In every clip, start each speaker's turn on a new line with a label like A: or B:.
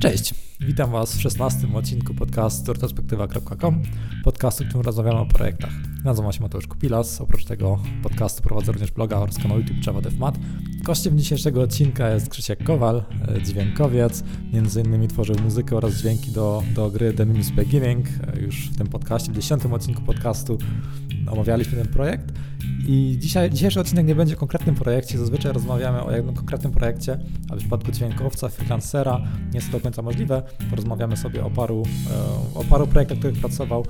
A: Cześć, witam Was w 16 odcinku podcastu retrospektywa.com, podcastu, w którym rozmawiamy o projektach. Nazywam się Mateusz Kupilas, oprócz tego podcastu prowadzę również bloga oraz kanał YouTube Java DevMat. Gościem dzisiejszego odcinka jest Krzysiek Kowal, e, dźwiękowiec, między innymi tworzył muzykę oraz dźwięki do, do gry The Mimis Beginning. E, już w tym podcaście, w 10 odcinku podcastu omawialiśmy ten projekt. I dzisiaj, dzisiejszy odcinek nie będzie o konkretnym projekcie, zazwyczaj rozmawiamy o jednym konkretnym projekcie, ale w przypadku dźwiękowca, freelancera nie jest to do końca możliwe. Porozmawiamy sobie o paru, e, o paru projektach, w których pracował,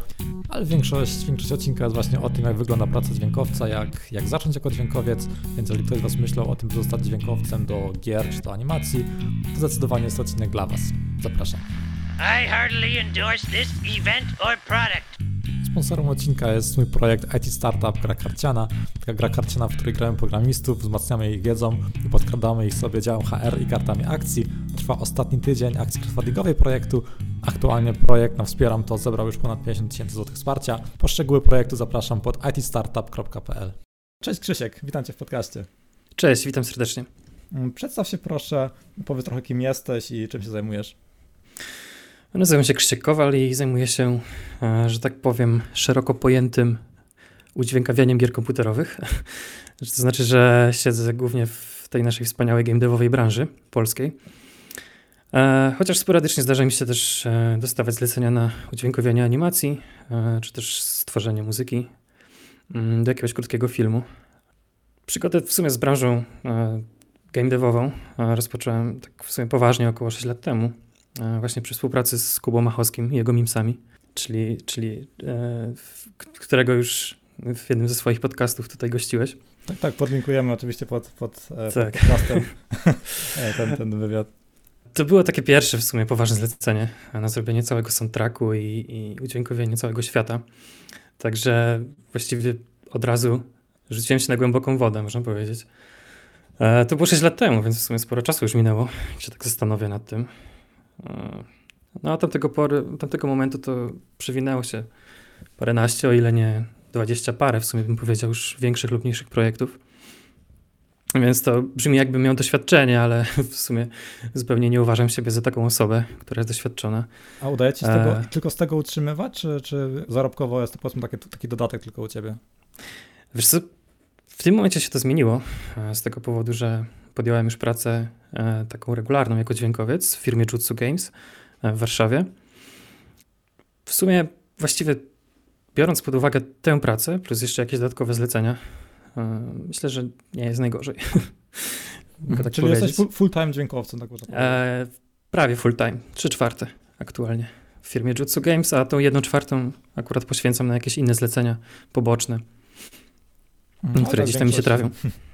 A: ale większość, większość odcinka jest właśnie o tym, jak wygląda praca dźwiękowca, jak, jak zacząć jako dźwiękowiec, więc jeżeli ktoś z Was myślał o tym, by zostać dźwiękowcem do gier czy do animacji, to zdecydowanie jest odcinek dla Was. Zapraszam. I heartily endorse this event or product. Sponsorem odcinka jest mój projekt IT Startup Gra Karciana. Taka gra karciana, w której gramy programistów, wzmacniamy ich wiedzą i podkradamy ich sobie działem HR i kartami akcji. Trwa ostatni tydzień akcji crowdfundingowej projektu. Aktualnie projekt na Wspieram to zebrał już ponad 50 tysięcy złotych wsparcia. Po szczegóły projektu zapraszam pod itstartup.pl. Cześć Krzysiek, witam Cię w podcaście.
B: Cześć, witam serdecznie.
A: Mm, przedstaw się proszę, powiedz trochę kim jesteś i czym się zajmujesz.
B: Nazywam się Krzysiek Kowal i zajmuję się, e, że tak powiem, szeroko pojętym udźwiękawianiem gier komputerowych. To znaczy, że siedzę głównie w tej naszej wspaniałej game devowej branży polskiej. E, chociaż sporadycznie zdarza mi się też e, dostawać zlecenia na udźwiękowianie animacji, czy też stworzenie muzyki mm, do jakiegoś krótkiego filmu. Przygodę w sumie z branżą game devową rozpocząłem tak w sumie poważnie około 6 lat temu. E, właśnie przy współpracy z Kubą Machowskim i jego Mimsami, czyli, czyli e, którego już w jednym ze swoich podcastów tutaj gościłeś.
A: Tak, tak, podlinkujemy oczywiście pod, pod, e, tak. pod podcastem ten, ten wywiad.
B: To było takie pierwsze w sumie poważne zlecenie na zrobienie całego soundtracku i, i udźwiękowienie całego świata. Także właściwie od razu rzuciłem się na głęboką wodę, można powiedzieć. to było 6 lat temu, więc w sumie sporo czasu już minęło, jak się tak zastanowię nad tym. No a tamtego, pory, tamtego momentu to przewinęło się paręnaście, o ile nie dwadzieścia parę, w sumie bym powiedział, już większych lub mniejszych projektów. Więc to brzmi jakbym miał doświadczenie, ale w sumie zupełnie nie uważam siebie za taką osobę, która jest doświadczona.
A: A udaje ci się tego, e... tylko z tego utrzymywać, czy, czy zarobkowo jest to powiedzmy taki, taki dodatek tylko u ciebie?
B: Wiesz co, w tym momencie się to zmieniło e, z tego powodu, że podjąłem już pracę taką regularną jako dźwiękowiec w firmie Jutsu Games e, w Warszawie. W sumie właściwie biorąc pod uwagę tę pracę, plus jeszcze jakieś dodatkowe zlecenia, myślę, że nie jest najgorzej.
A: Mogę tak Czyli powiedzieć. jesteś full-time dźwiękowcem, tak można
B: e, Prawie full-time, trzy czwarte aktualnie w firmie Jutsu Games, a tą jedną czwartą akurat poświęcam na jakieś inne zlecenia poboczne. Mhm. które gdzieś tam mi się trafią.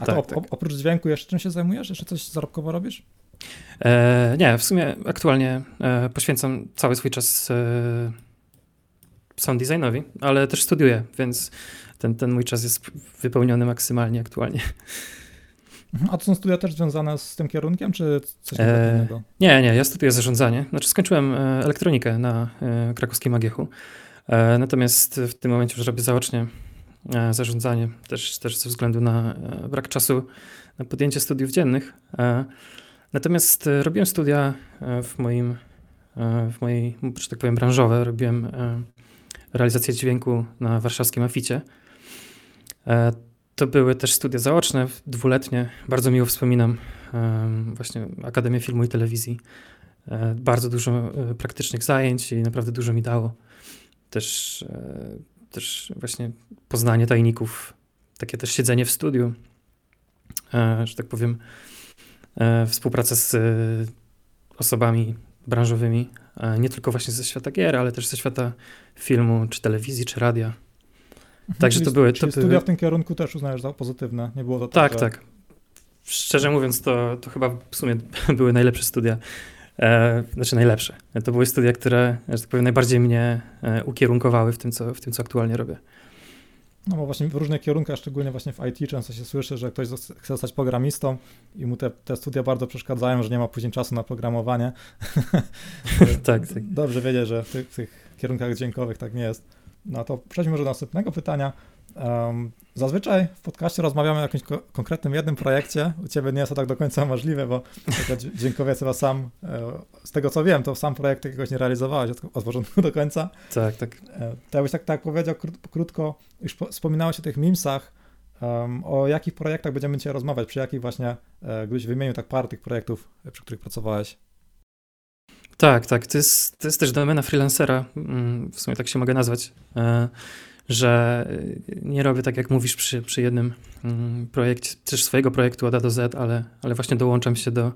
A: A tak, to tak. oprócz dźwięku jeszcze czym się zajmujesz? Jeszcze coś zarobkowo robisz?
B: E, nie, w sumie aktualnie e, poświęcam cały swój czas e, sound designowi, ale też studiuję, więc ten, ten mój czas jest wypełniony maksymalnie aktualnie.
A: Mhm. A to są studia też związane z tym kierunkiem, czy coś e, innego?
B: Nie, nie, ja studiuję zarządzanie. Znaczy skończyłem e, elektronikę na e, krakowskim Agiechu, natomiast w tym momencie już robię zaocznie E, zarządzanie, też, też ze względu na e, brak czasu na podjęcie studiów dziennych. E, natomiast robiłem studia w moim, w mojej, że tak powiem, branżowe. Robiłem realizację dźwięku na warszawskim Aficie. To były też studia zaoczne, dwuletnie. Bardzo miło wspominam właśnie Akademię Filmu i Telewizji. Bardzo dużo praktycznych zajęć i naprawdę dużo mi dało. Też też właśnie poznanie tajników, takie też siedzenie w studiu, e, że tak powiem, e, współpraca z e, osobami branżowymi, nie tylko właśnie ze świata gier, ale też ze świata filmu, czy telewizji, czy radia.
A: Mhm, Także czyli, to były... To studia były... w tym kierunku też uznajesz za pozytywne? Nie było to
B: tak, tak, że... tak. Szczerze mówiąc, to, to chyba w sumie były najlepsze studia e, znaczy najlepsze. To były studia, które, że tak powiem, najbardziej mnie e, ukierunkowały w tym, co, w tym, co aktualnie robię.
A: No bo właśnie w różnych kierunkach, szczególnie właśnie w IT, często się słyszy, że ktoś chce zostać programistą i mu te, te studia bardzo przeszkadzają, że nie ma później czasu na programowanie.
B: tak, tak.
A: Dobrze wiedzieć, że w tych, w tych, kierunkach dźwiękowych tak nie jest. No to przejdźmy może do następnego pytania. Um, zazwyczaj w podcaście rozmawiamy o jakimś ko konkretnym jednym projekcie. U ciebie nie jest to tak do końca możliwe, bo dźwiękowiec chyba sam, e, z tego co wiem, to sam projekt jakiegoś nie realizowałeś od, od początku do końca.
B: Tak, tak.
A: E, to jakbyś tak, tak powiedział krótko, już wspominałeś o tych memsach, um, o jakich projektach będziemy dzisiaj rozmawiać, przy jakich właśnie, e, gdybyś wymienił tak parę tych projektów, przy których pracowałeś.
B: Tak, tak. To jest, to jest też domena freelancera, mm, w sumie tak się mogę nazwać, że nie robię tak, jak mówisz przy, przy jednym mm, projekcie, też swojego projektu od A do Z, ale, ale właśnie dołączam się do,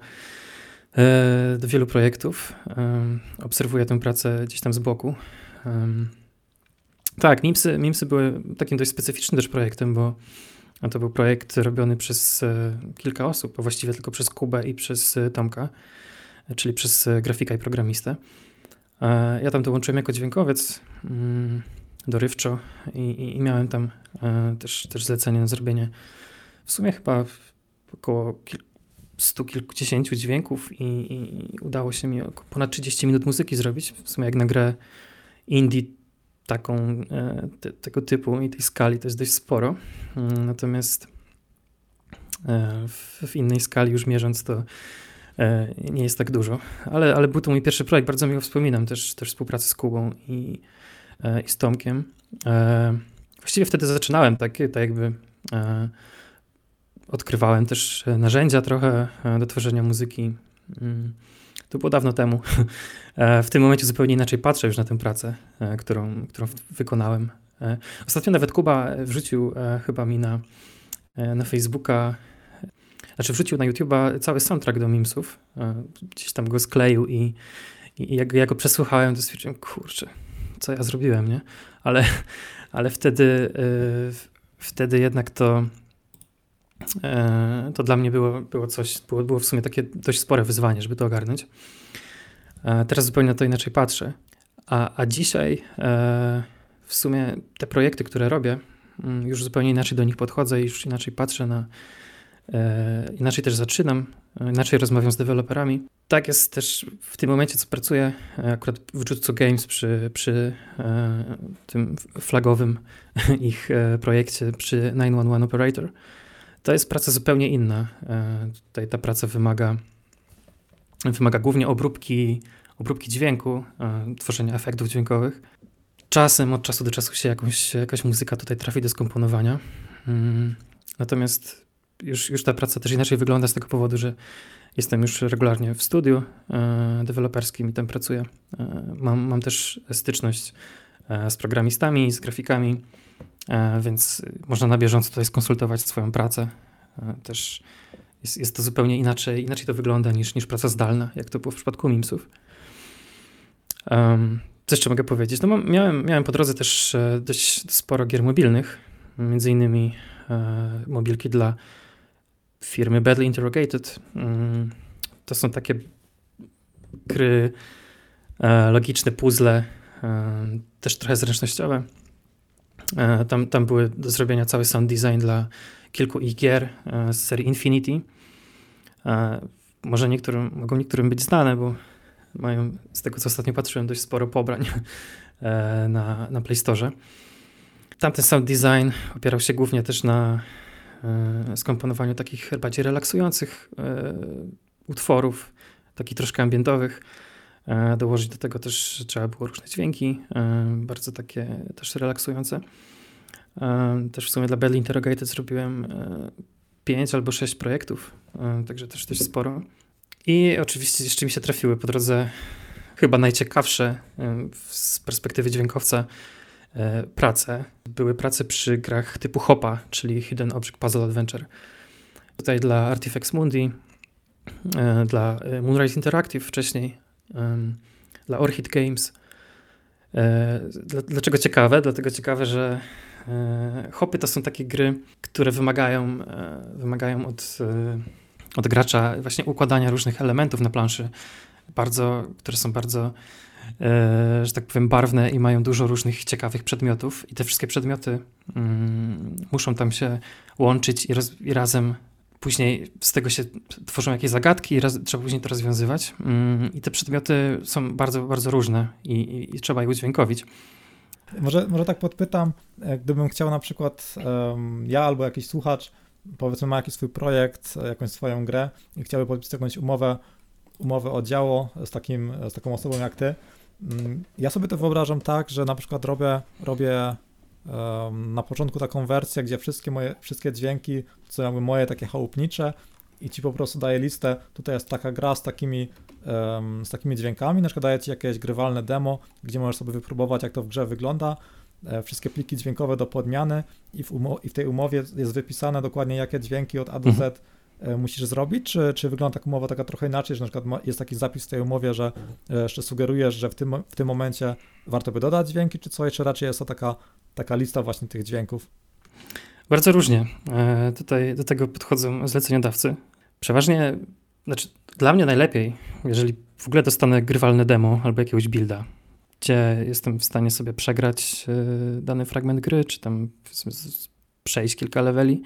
B: e, do wielu projektów. Obserwuję tę pracę gdzieś tam z boku. Tak, Mimsy, Mimsy były takim dość specyficznym też projektem, bo to był projekt robiony przez e, kilka osób, a właściwie tylko przez Kubę i przez Tomka czyli przez e, grafika i programistę. E, ja tam dołączyłem jako dźwiękowiec mm, dorywczo i, i miałem tam e, też, też zlecenie na zrobienie w sumie chyba około kil, stu kilkudziesięciu dźwięków i, i, udało się mi ponad 30 minut muzyki zrobić. W sumie jak na grę indie taką, te, tego typu i tej skali to jest dość sporo. Mm, natomiast w, w innej skali już mierząc to E, nie jest tak dużo, ale, ale był to mój pierwszy projekt, bardzo miło wspominam też, też współpracę z Kubą i, e, i z Tomkiem. E, właściwie wtedy zaczynałem tak, tak jakby odkrywałem też narzędzia trochę do tworzenia muzyki. Mm, to było dawno temu. W tym momencie zupełnie inaczej patrzę już na tę pracę, którą, którą wykonałem. Ostatnio nawet Kuba wrzucił chyba mi na, na Facebooka znaczy wrzucił na YouTube'a cały soundtrack do Mimsów, e, gdzieś tam go skleił i, i jak, jak go przesłuchałem, to stwierdziłem, kurczę, co ja zrobiłem, nie? Ale, ale wtedy, yy, wtedy jednak to yy, to dla mnie było, było coś, było, było w sumie takie dość spore wyzwanie, żeby to ogarnąć. Yy, teraz zupełnie na to inaczej patrzę. A, a dzisiaj w sumie te projekty, które robię, mm, już zupełnie inaczej do nich podchodzę i już inaczej patrzę na, E, inaczej też zaczynam, e, inaczej rozmawiam z deweloperami. Tak jest też w tym momencie, co pracuję, e, akurat w Jutsu Games przy, przy tym flagowym ich projekcie przy 911 Operator. To jest praca zupełnie inna. Tutaj ta praca wymaga, wymaga głównie obróbki, obróbki dźwięku, tworzenia efektów dźwiękowych. Czasem od czasu do czasu się jakąś, jakaś muzyka tutaj trafi do skomponowania. Mm, natomiast już, już ta praca też inaczej wygląda z tego powodu, że jestem już regularnie w studiu e, deweloperskim i tam pracuję. E, mam, mam też styczność e, z programistami, z grafikami, e, więc można na bieżąco tutaj skonsultować swoją pracę. E, też jest, jest to zupełnie inaczej, inaczej to wygląda niż, niż praca zdalna, jak to było w przypadku MIMSów. Um, co jeszcze mogę powiedzieć? No, miałem, miałem po drodze też e, dość sporo gier mobilnych, między innymi mobilki dla firmy Badly Interrogated. Mm, to są takie gry e, logiczne, puzzle, e, też trochę zręcznościowe. E, tam, tam były do zrobienia cały sound design dla kilku ich gier z serii Infinity. Może niektórym, mogą niektórym być znane, bo mają, z tego co ostatnio patrzyłem, dość sporo pobrań na, na Play Store. Tamten sound design opierał się głównie też na skomponowaniu takich bardziej relaksujących e, utworów, takich troszkę ambientowych. E, dołożyć do tego też trzeba było różne dźwięki, bardzo takie też relaksujące. Też w sumie dla Belly Interrogated zrobiłem pięć albo sześć projektów, także też dość sporo. I oczywiście jeszcze mi się trafiły po drodze chyba najciekawsze z perspektywy dźwiękowca E, prace. Były prace przy grach typu Hopa, czyli Hidden Object Puzzle Adventure. Tutaj dla Artifex Mundi, e, dla e, Moonrise Interactive wcześniej, dla Orchid Games. Dlaczego ciekawe? Dlatego ciekawe, że hopy to są takie gry, które wymagają, wymagają od, od gracza właśnie układania różnych elementów na planszy, bardzo, które są bardzo E, że tak powiem, barwne i mają dużo różnych ciekawych przedmiotów, i te wszystkie przedmioty mm, muszą tam się łączyć i, i, razem później z tego się tworzą jakieś zagadki i raz, trzeba później to rozwiązywać. Mm, I te przedmioty są bardzo, bardzo różne i, i, i trzeba je udźwiękowić.
A: Może, może tak podpytam, e, gdybym chciał na przykład um, ja albo jakiś słuchacz, powiedzmy ma jakiś swój projekt, e, jakąś swoją grę i chciałby podpisać jakąś umowę, umowę o działo z, takim, z taką osobą jak ty, ja sobie to wyobrażam tak, że na przykład robię, robię um, na początku taką wersję, gdzie wszystkie moje, wszystkie dźwięki, co jakby moje takie chałupnicze i ci po prostu daję listę, tutaj jest taka gra z takimi, um, z takimi dźwiękami, na przykład daję ci jakieś grywalne demo, gdzie możesz sobie wypróbować, jak to w grze wygląda, e, wszystkie pliki dźwiękowe do podmiany i w, i w tej umowie jest wypisane dokładnie, jakie dźwięki od A do Z mhm. Musisz zrobić, czy, czy wygląda taka umowa taka trochę inaczej, że na przykład jest taki zapis w tej umowie, że e, jeszcze sugerujesz, że w tym, w tym momencie warto by dodać dźwięki, czy coś, czy raczej jest to taka, taka lista właśnie tych dźwięków?
B: Bardzo różnie. E, tutaj do tego podchodzą zleceniodawcy. Przeważnie, znaczy dla mnie najlepiej, jeżeli w ogóle dostanę grywalne demo albo jakiegoś builda, gdzie jestem w stanie sobie przegrać e, dany fragment gry, czy tam przejść kilka leveli.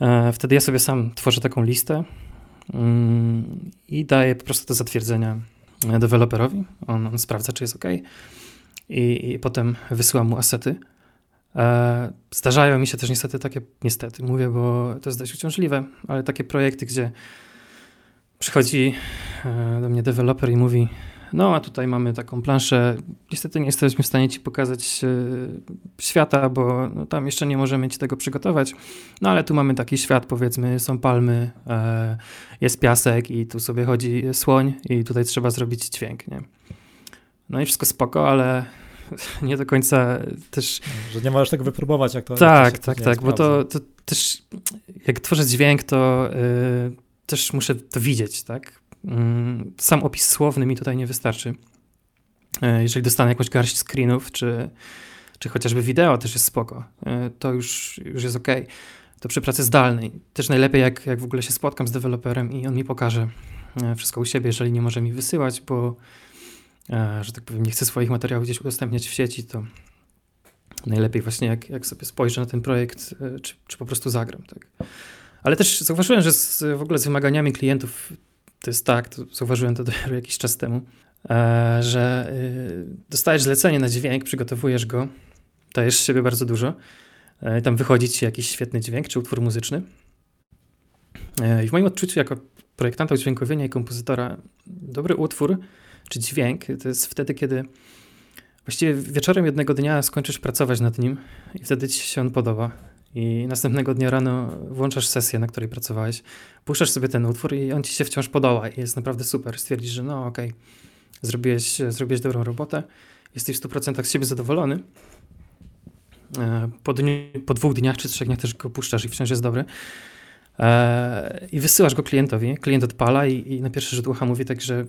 B: E, wtedy ja sobie sam tworzę taką listę mm, i daję po prostu do zatwierdzenia deweloperowi. On, on sprawdza, czy jest OK. I, I potem wysyłam mu asety. E, zdarzają mi się też niestety takie, niestety mówię, bo to jest dość uciążliwe, ale takie projekty, gdzie przychodzi e, do mnie deweloper i mówi, no a tutaj mamy taką planszę, niestety nie jesteśmy w stanie ci pokazać e, świata, bo no, tam jeszcze nie możemy ci tego przygotować, no ale tu mamy taki świat, powiedzmy, są palmy, jest piasek i tu sobie chodzi słoń i tutaj trzeba zrobić dźwięk, nie? No i wszystko spoko, ale nie do końca też...
A: Że nie możesz tego wypróbować, jak to
B: Tak, tak, tak, bo to, to też jak tworzę dźwięk, to yy, też muszę to widzieć, tak? Yy, sam opis słowny mi tutaj nie wystarczy. Yy, jeżeli dostanę jakąś garść screenów, czy, czy chociażby wideo, też jest spoko. Y, to już, już jest ok. To przy pracy zdalnej. Też najlepiej, jak, jak w ogóle się spotkam z deweloperem i on mi pokaże y, wszystko u siebie, jeżeli nie może mi wysyłać, bo E, że tak powiem, nie chcę swoich materiałów gdzieś udostępniać w sieci, to najlepiej właśnie jak, jak sobie spojrzę na ten projekt, e, czy, czy po prostu zagram. Tak. Ale też zauważyłem, że z, w ogóle z wymaganiami klientów to jest tak, to zauważyłem to dopiero jakiś czas temu, e, że dostajesz zlecenie na dźwięk, przygotowujesz go, dajesz siebie bardzo dużo, tam wychodzi ci jakiś świetny dźwięk, czy utwór muzyczny. I w moim odczuciu jako projektanta udźwiękowienia i kompozytora dobry utwór czy dźwięk, to jest wtedy, kiedy właściwie wieczorem jednego dnia skończysz pracować nad nim i wtedy ci się on podoba. I następnego dnia rano włączasz sesję, na której pracowałeś, puszczasz sobie ten utwór i on ci się wciąż podoba i jest naprawdę super. Stwierdzisz, że no okej, okay, zrobiłeś, zrobiłeś dobrą robotę, jesteś w 100% z siebie zadowolony. E, po, dniu, po dwóch dniach czy trzech dniach też go puszczasz i wciąż jest dobry. E, I wysyłasz go klientowi, klient odpala i, i na pierwszy rzut ucha mówi tak, że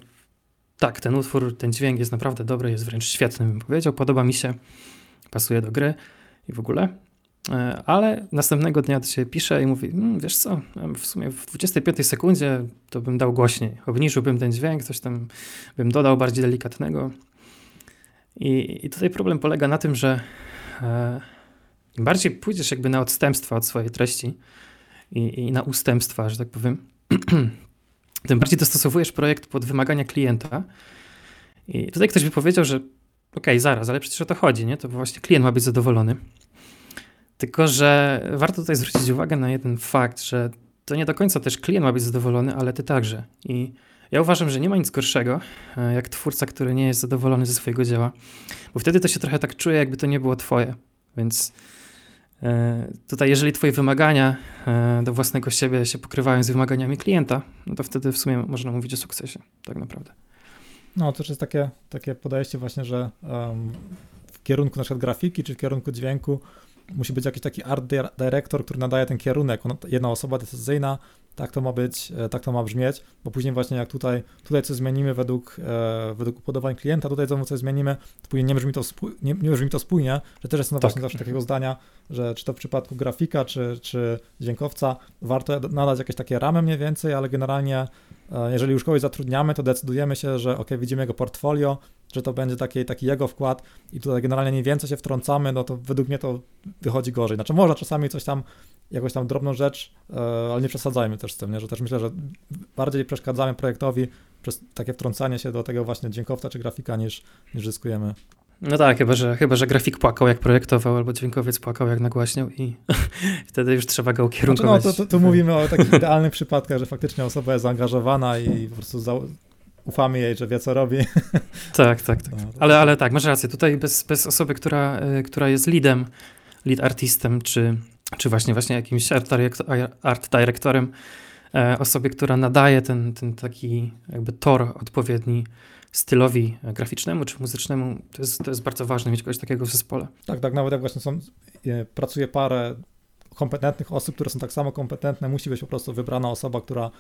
B: tak, ten utwór, ten dźwięk jest naprawdę dobry, jest wręcz świetny, bym powiedział. Podoba mi się, pasuje do gry i w ogóle. E, ale następnego dnia do ciebie pisze i mówi, mmm, wiesz co, w sumie w 25 sekundzie to bym dał głośniej, obniżyłbym ten dźwięk, coś tam bym dodał bardziej delikatnego. I, i tutaj problem polega na tym, że e, im bardziej pójdziesz jakby na odstępstwa od swojej treści i, i na ustępstwa, że tak powiem, tym bardziej dostosowujesz projekt pod wymagania klienta. I tutaj ktoś by powiedział, że okej, okay, zaraz, ale przecież o to chodzi, nie? To właśnie klient ma być zadowolony. Tylko, że warto tutaj zwrócić uwagę na jeden fakt, że to nie do końca też klient ma być zadowolony, ale ty także. I ja uważam, że nie ma nic gorszego, e, jak twórca, który nie jest zadowolony ze swojego dzieła, bo wtedy to się trochę tak czuje, jakby to nie było twoje. Więc E, tutaj, jeżeli Twoje wymagania e, do własnego siebie się pokrywają z wymaganiami klienta, no to wtedy w sumie można mówić o sukcesie, tak naprawdę.
A: No, to też jest takie, takie podejście właśnie, że um, w kierunku na przykład grafiki, czy w kierunku dźwięku musi być jakiś taki art director, który nadaje ten kierunek. Jedna osoba decyzyjna tak to ma być, e, tak to ma brzmieć, bo później właśnie jak tutaj, tutaj coś zmienimy według, e, według upodobań klienta, tutaj znowu coś zmienimy, to później nie brzmi to, spój, nie, nie brzmi to spójnie, że też jestem tak. właśnie zawsze takiego zdania, że czy to w przypadku grafika, czy, czy dźwiękowca, warto nadać jakieś takie ramy mniej więcej, ale generalnie e, jeżeli już kogoś zatrudniamy, to decydujemy się, że ok, widzimy jego portfolio, że to będzie taki, taki jego wkład i tutaj generalnie nie więcej się wtrącamy, no to według mnie to wychodzi gorzej. Znaczy można czasami coś tam jakąś tam drobną rzecz, e, ale nie przesadzajmy też z tym, nie? że też myślę, że bardziej przeszkadzamy projektowi przez takie wtrącanie się do tego właśnie dźwiękowca czy grafika niż, niż zyskujemy.
B: No tak, chyba że, chyba, że grafik płakał jak projektował, albo dźwiękowiec płakał jak nagłaśniał i wtedy już trzeba go ukierunkować.
A: Znaczy, no, to, to, to mówimy o takich idealnych przypadkach, że faktycznie osoba jest zaangażowana i po prostu za, ufamy jej, że wie, co robi.
B: Tak, tak, tak. No, ale, ale tak, masz rację. Tutaj bez, bez osoby, która, y, która jest leadem, lead artistem, czy, czy właśnie, właśnie jakimś art, art dyrektorem, e, osobie, która nadaje ten, ten taki jakby tor odpowiedni stylowi graficznemu czy muzycznemu, to jest, to jest bardzo ważne mieć kogoś takiego w zespole.
A: Tak, tak, nawet jak właśnie są, pracuje parę kompetentnych osób, które są tak samo kompetentne, musi być po prostu wybrana osoba, która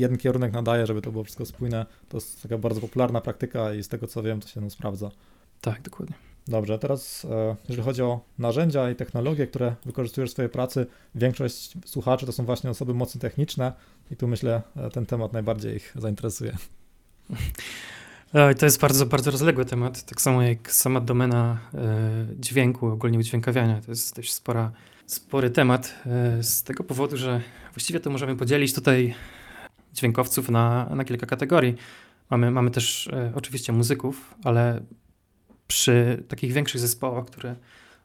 A: jeden kierunek nadaje, żeby to było wszystko spójne. To jest taka bardzo popularna praktyka i z tego co wiem, to się nam sprawdza.
B: Tak, dokładnie.
A: Dobrze, teraz e, jeżeli chodzi o narzędzia i technologie, które wykorzystujesz w swojej pracy, większość słuchaczy to są właśnie osoby mocno techniczne i tu myślę e, ten temat najbardziej ich zainteresuje.
B: To jest bardzo, bardzo rozległy temat, tak samo jak sama domena e, dźwięku, ogólnie udźwiękawiania. To jest dość spora, spory temat z tego powodu, że właściwie to możemy podzielić tutaj dźwiękowców na, na kilka kategorii. Mamy, mamy też oczywiście muzyków, ale przy takich większych zespołach, które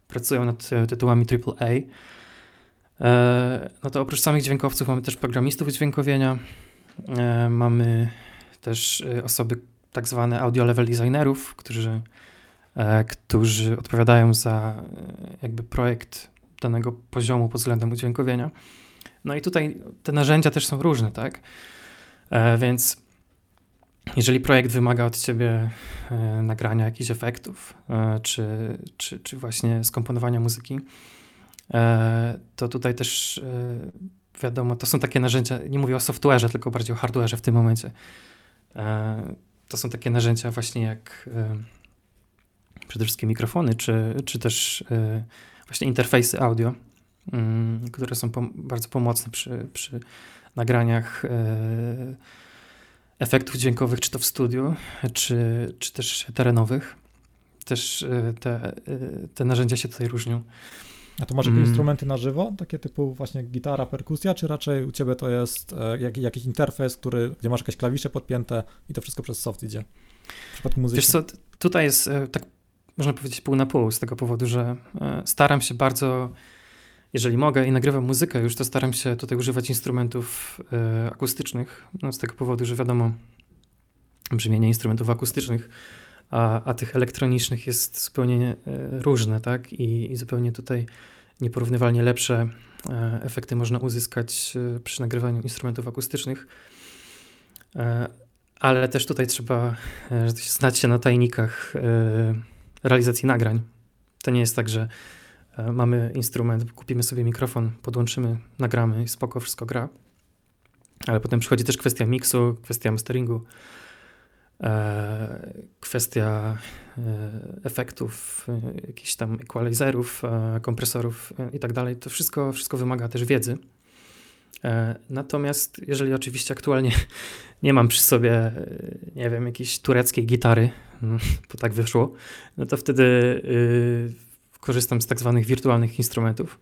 B: pracują nad e, tytułami AAA, e, no to oprócz samych dźwiękowców mamy też programistów dźwiękowienia, e, mamy też osoby tak zwane audio level designerów, którzy, którzy odpowiadają za jakby projekt danego poziomu pod względem udźwiękowienia. No i tutaj te narzędzia też są różne, tak? Więc jeżeli projekt wymaga od ciebie e, nagrania jakichś efektów, e, czy, czy, czy właśnie skomponowania muzyki, e, to tutaj też wiadomo, to są takie narzędzia, nie mówię o software'ze, tylko bardziej o hardware'ze w tym momencie. To są takie narzędzia właśnie jak przede wszystkim mikrofony, czy, czy też właśnie interfejsy audio, mm, które są bardzo pomocne przy, przy nagraniach efektów dźwiękowych, czy to w studiu, czy, czy też terenowych. Też e, te, e, te narzędzia się tutaj różnią.
A: A to masz jakieś mm. instrumenty na żywo, takie typu właśnie gitara, perkusja, czy raczej u ciebie to jest e, jak, jakiś interfejs, który, gdzie masz jakieś klawisze podpięte i to wszystko przez soft idzie? W przypadku muzyki.
B: Wiesz co, tutaj jest tak, można powiedzieć, pół na pół z tego powodu, że staram się bardzo jeżeli mogę i nagrywam muzykę, już to staram się tutaj używać instrumentów e, akustycznych, no z tego powodu, że wiadomo, brzmienie instrumentów akustycznych, a, a tych elektronicznych jest zupełnie e, różne, tak? I, I, zupełnie tutaj nieporównywalnie lepsze e, efekty można uzyskać przy nagrywaniu instrumentów akustycznych. Ale też tutaj trzeba znać się na tajnikach realizacji nagrań. To nie jest tak, że mamy instrument, kupimy sobie mikrofon, podłączymy, nagramy i spoko, wszystko gra. Ale potem przychodzi też kwestia miksu, kwestia masteringu, e, kwestia e, efektów, jakichś tam equalizerów, kompresorów i tak dalej. To wszystko, wszystko wymaga też wiedzy. Natomiast jeżeli oczywiście aktualnie nie mam przy sobie, nie wiem, jakiejś tureckiej gitary, bo tak wyszło, no to wtedy y, korzystam z tak zwanych wirtualnych instrumentów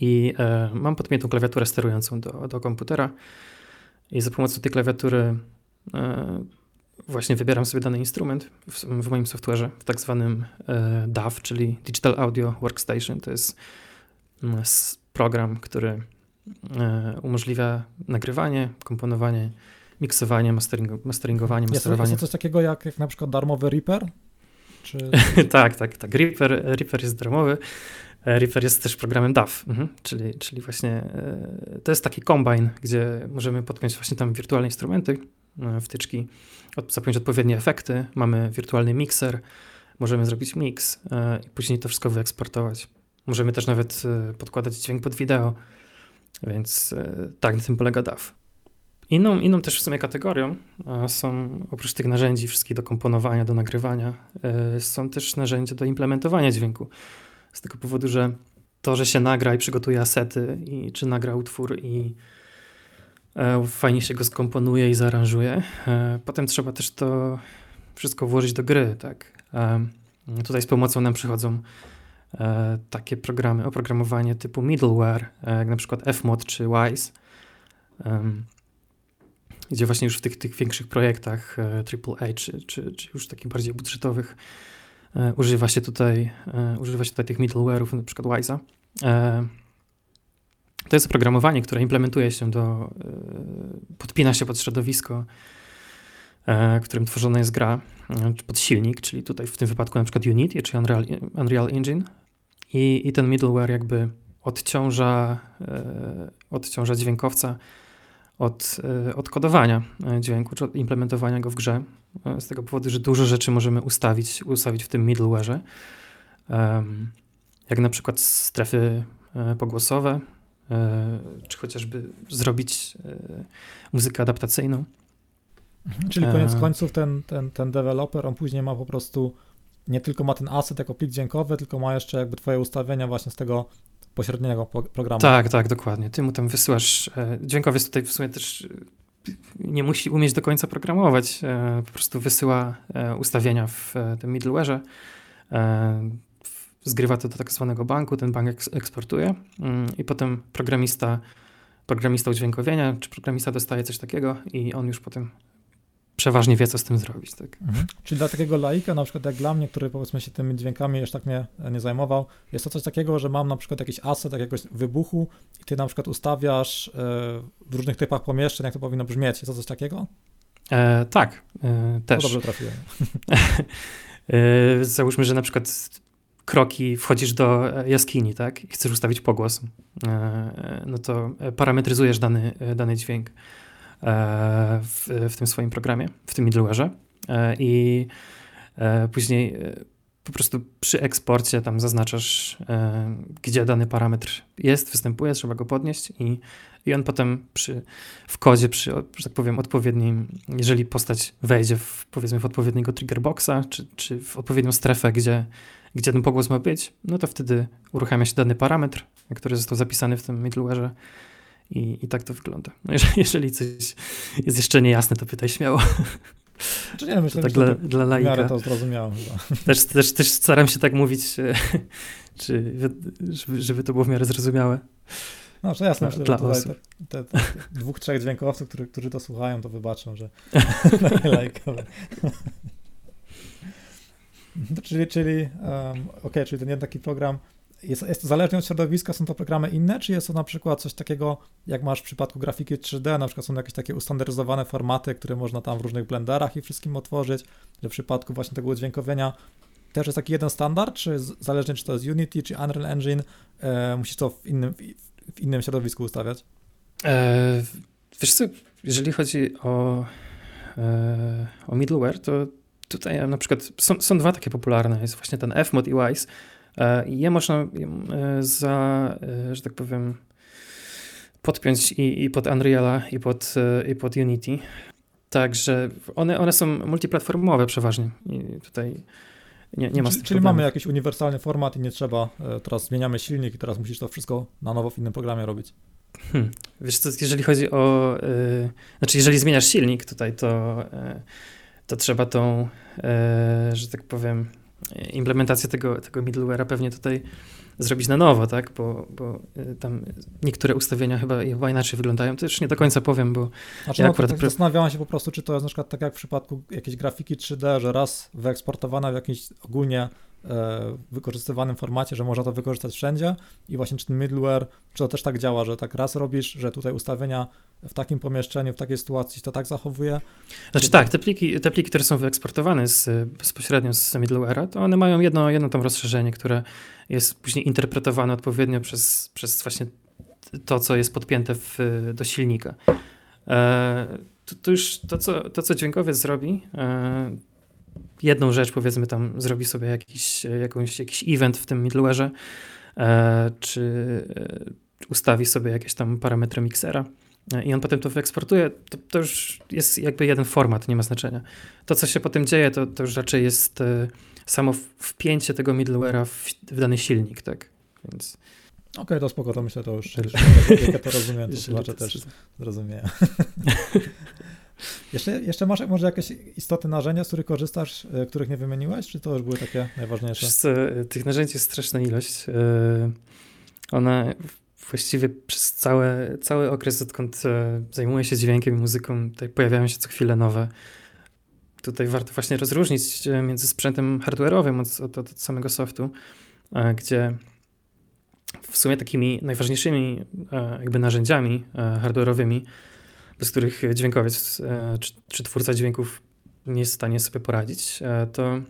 B: i e, mam podpiętą klawiaturę sterującą do, do komputera i za pomocą tej klawiatury e, właśnie wybieram sobie dany instrument w, w moim software'ze, w tak zwanym e, DAW, czyli Digital Audio Workstation. To jest mm, program, który e, umożliwia nagrywanie, komponowanie, miksowanie, mastering, masteringowanie, masterowanie.
A: Jest coś takiego jak, jak na przykład darmowy Reaper?
B: Czy... tak, tak, tak. Reaper, Reaper jest darmowy. E, Reaper jest też programem DAW, mhm. czyli, czyli właśnie e, to jest taki kombine, gdzie możemy podpiąć właśnie tam wirtualne instrumenty, e, wtyczki, zapiąć odpowiednie efekty, mamy wirtualny mikser, możemy zrobić mix i później to wszystko wyeksportować. Możemy też nawet podkładać dźwięk pod wideo, więc tak, na tym polega DAW. Inną, inną też w sumie kategorią są oprócz tych narzędzi wszystkich do komponowania, do nagrywania, e, są też narzędzia do implementowania dźwięku. Z tego powodu, że to, że się nagra i przygotuje asety, i czy nagra utwór i e, fajnie się go skomponuje i zaaranżuje, e, potem trzeba też to wszystko włożyć do gry, tak. Tutaj z pomocą nam przychodzą takie programy, oprogramowanie typu middleware, jak na przykład Fmod czy Wise gdzie właśnie już w tych, tych większych projektach AAA, e, czy, czy, czy już takich bardziej budżetowych, używa się tutaj, używa się tutaj tych middleware'ów, na przykład Wise'a. To jest oprogramowanie, które implementuje się do, podpina się pod środowisko, którym tworzona jest gra, czy pod silnik, czyli tutaj w tym wypadku na przykład Unity, czy Unreal, Unreal Engine. I, I ten middleware jakby odciąża, odciąża dźwiękowca od, e, od kodowania e, dźwięku, czy od implementowania go w grze. E, z tego powodu, że dużo rzeczy możemy ustawić, ustawić w tym middleware'ze. Jak na przykład strefy pogłosowe, czy chociażby zrobić muzykę adaptacyjną.
A: Mhm. Czyli koniec końców ten, ten, ten deweloper, on później ma po prostu nie tylko ma ten asset jako plik dźwiękowy, tylko ma jeszcze jakby twoje ustawienia właśnie z tego pośredniego programu.
B: Tak, tak, dokładnie. Ty mu tam wysyłasz. E, dźwiękowiec tutaj w sumie też e, nie musi umieć do końca programować. E, po prostu wysyła ustawienia w tym middleware'ze. Zgrywa to do tak zwanego banku, ten bank eksportuje mm, i potem programista, programista udźwiękowienia, czy programista dostaje coś takiego i on już potem przeważnie wie, co z tym zrobić. Tak?
A: Mhm. Czyli dla takiego laika, na przykład jak dla mnie, który powiedzmy się tymi dźwiękami jeszcze tak mnie nie zajmował, jest to coś takiego, że mam na przykład jakiś asset jakiegoś wybuchu i ty na przykład ustawiasz e, w różnych typach pomieszczeń, jak to powinno brzmieć. Jest to coś takiego?
B: E, tak, e, też.
A: To dobrze trafiłem.
B: e, załóżmy, że na przykład kroki, wchodzisz do jaskini, tak, i chcesz ustawić pogłos, e, no to parametryzujesz dany, dany dźwięk. E, w, w tym swoim programie, w tym middleware'ze e, i e, później po prostu przy eksporcie tam zaznaczasz, gdzie dany parametr jest, występuje, trzeba go podnieść i, i on potem przy, w kodzie, przy, że tak powiem, odpowiednim, jeżeli postać wejdzie w, powiedzmy w odpowiedniego triggerboxa, czy, czy w odpowiednią strefę, gdzie, gdzie ten pogłos ma być, no to wtedy uruchamia się dany parametr, który został zapisany w tym middleware'ze i, I tak to wygląda. No jeżeli, jeżeli coś jest jeszcze niejasne, to pytaj śmiało.
A: Czy nie, myślę,
B: tak że dla, to dla laika.
A: to zrozumiałem chyba.
B: Też, też, też staram się tak mówić, czy, żeby, żeby to było w miarę zrozumiałe.
A: No, to jasne, myślę, dla że te, te, dwóch, trzech dźwiękowców, którzy, którzy to słuchają, to wybaczą, że lajkowe. czyli, czyli um, okej, okay, czyli ten jeden taki program jest, jest to zależnie od środowiska, są to programy inne, czy jest to na przykład coś takiego, jak masz w przypadku grafiki 3D, na przykład są jakieś takie ustandaryzowane formaty, które można tam w różnych blenderach i wszystkim otworzyć, że w przypadku właśnie tego udźwiękowienia też jest taki jeden standard, czy zależnie czy to jest Unity, czy Unreal Engine, e, musisz to w innym, w innym środowisku ustawiać?
B: E, wiesz co, jeżeli chodzi o, e, o middleware, to tutaj na przykład są, są dwa takie popularne, jest właśnie ten Fmod i Wise, E, je można e, za, e, że tak powiem, podpiąć i, i pod Unreala, i pod, i pod Unity. Także one, one są multiplatformowe przeważnie. I tutaj nie, nie ma
A: Czyli, czyli mamy jakiś uniwersalny format i nie trzeba, teraz zmieniamy silnik i teraz musisz to wszystko na nowo w innym programie robić.
B: Hmm. Wiesz co, jeżeli chodzi o, yy, znaczy jeżeli zmieniasz silnik tutaj, to, yy, to trzeba tą, yy, że tak powiem, implementację tego, tego middleware'a pewnie tutaj zrobić na nowo, tak? Bo, bo y, tam niektóre ustawienia chyba, chyba inaczej wyglądają. To już nie do końca powiem, bo
A: znaczy, ja no, akurat... Tak zastanawiałam się po prostu, czy to jest na przykład tak jak w przypadku jakiejś grafiki 3D, że raz wyeksportowana w jakimś ogólnie wykorzystywanym formacie, że można to wykorzystać wszędzie i właśnie czy ten middleware, czy to też tak działa, że tak raz robisz, że tutaj ustawienia w takim pomieszczeniu, w takiej sytuacji to tak zachowuje?
B: Znaczy tak, te pliki, te pliki, które są wyeksportowane z, bezpośrednio z middleware'a, to one mają jedno, jedno tam rozszerzenie, które jest później interpretowane odpowiednio przez, przez właśnie to, co jest podpięte w, do silnika. E, to, to, już to co, to, co dźwiękowiec zrobi, e, jedną rzecz, powiedzmy tam zrobi sobie jakiś, jakąś, jakiś event w tym middleware'ze, e, czy e, ustawi sobie jakieś tam parametry miksera e, i on potem to wyeksportuje, to, to, już jest jakby jeden format, nie ma znaczenia. To, co się potem dzieje, to, to już raczej jest e, samo wpięcie tego middleware'a w, w dany silnik, tak, więc...
A: Okej, okay, to spoko, to myślę, to już, jak ja to rozumiem, to słuchacze też zrozumieją. Jeszcze, jeszcze masz może jakieś istotne narzędzia, z których korzystasz, e, których nie wymieniłeś, czy to już były takie najważniejsze?
B: Co, tych narzędzi jest straszna ilość. E, one właściwie przez cały, cały okres, odkąd e, zajmuję się dźwiękiem i muzyką, tutaj pojawiają się co chwilę nowe. tutaj warto właśnie rozróżnić między sprzętem hardware'owym od, od, od samego softu, gdzie w sumie takimi najważniejszymi jakby narzędziami hardware'owymi, bez których dźwiękowiec czy, czy twórca dźwięków nie jest w stanie sobie poradzić, to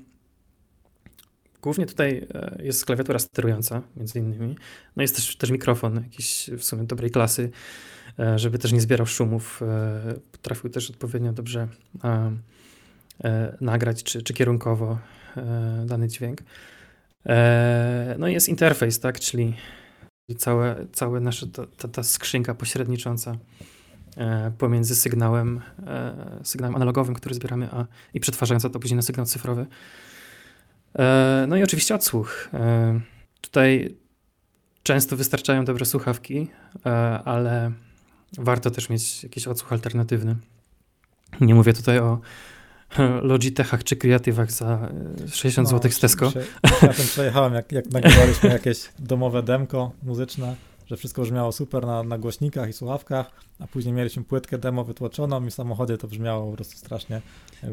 B: Głównie tutaj e, jest klawiatura sterująca, między innymi. No jest też, też mikrofon jakiś w sumie dobrej klasy, e, żeby też nie zbierał szumów. E, potrafił też odpowiednio dobrze nagrać, czy, czy kierunkowo dany dźwięk. No i jest interfejs, tak, czyli całe, całe nasze, ta, ta skrzynka pośrednicząca pomiędzy sygnałem, sygnałem analogowym, który zbieramy, a, i przetwarzająca to później na sygnał cyfrowy. E, no i oczywiście odsłuch. E, tutaj często wystarczają dobre słuchawki, e, ale warto też mieć jakiś odsłuch alternatywny. Nie mówię tutaj o Logitechach czy Creative'ach za 60 no, zł z Tesco.
A: Ja tym przejechałem, jak, jak nagrywaliśmy jakieś domowe demko muzyczne że wszystko brzmiało super na, na głośnikach i słuchawkach, a później mieliśmy płytkę demo wytłoczoną i w samochodzie to brzmiało po prostu strasznie.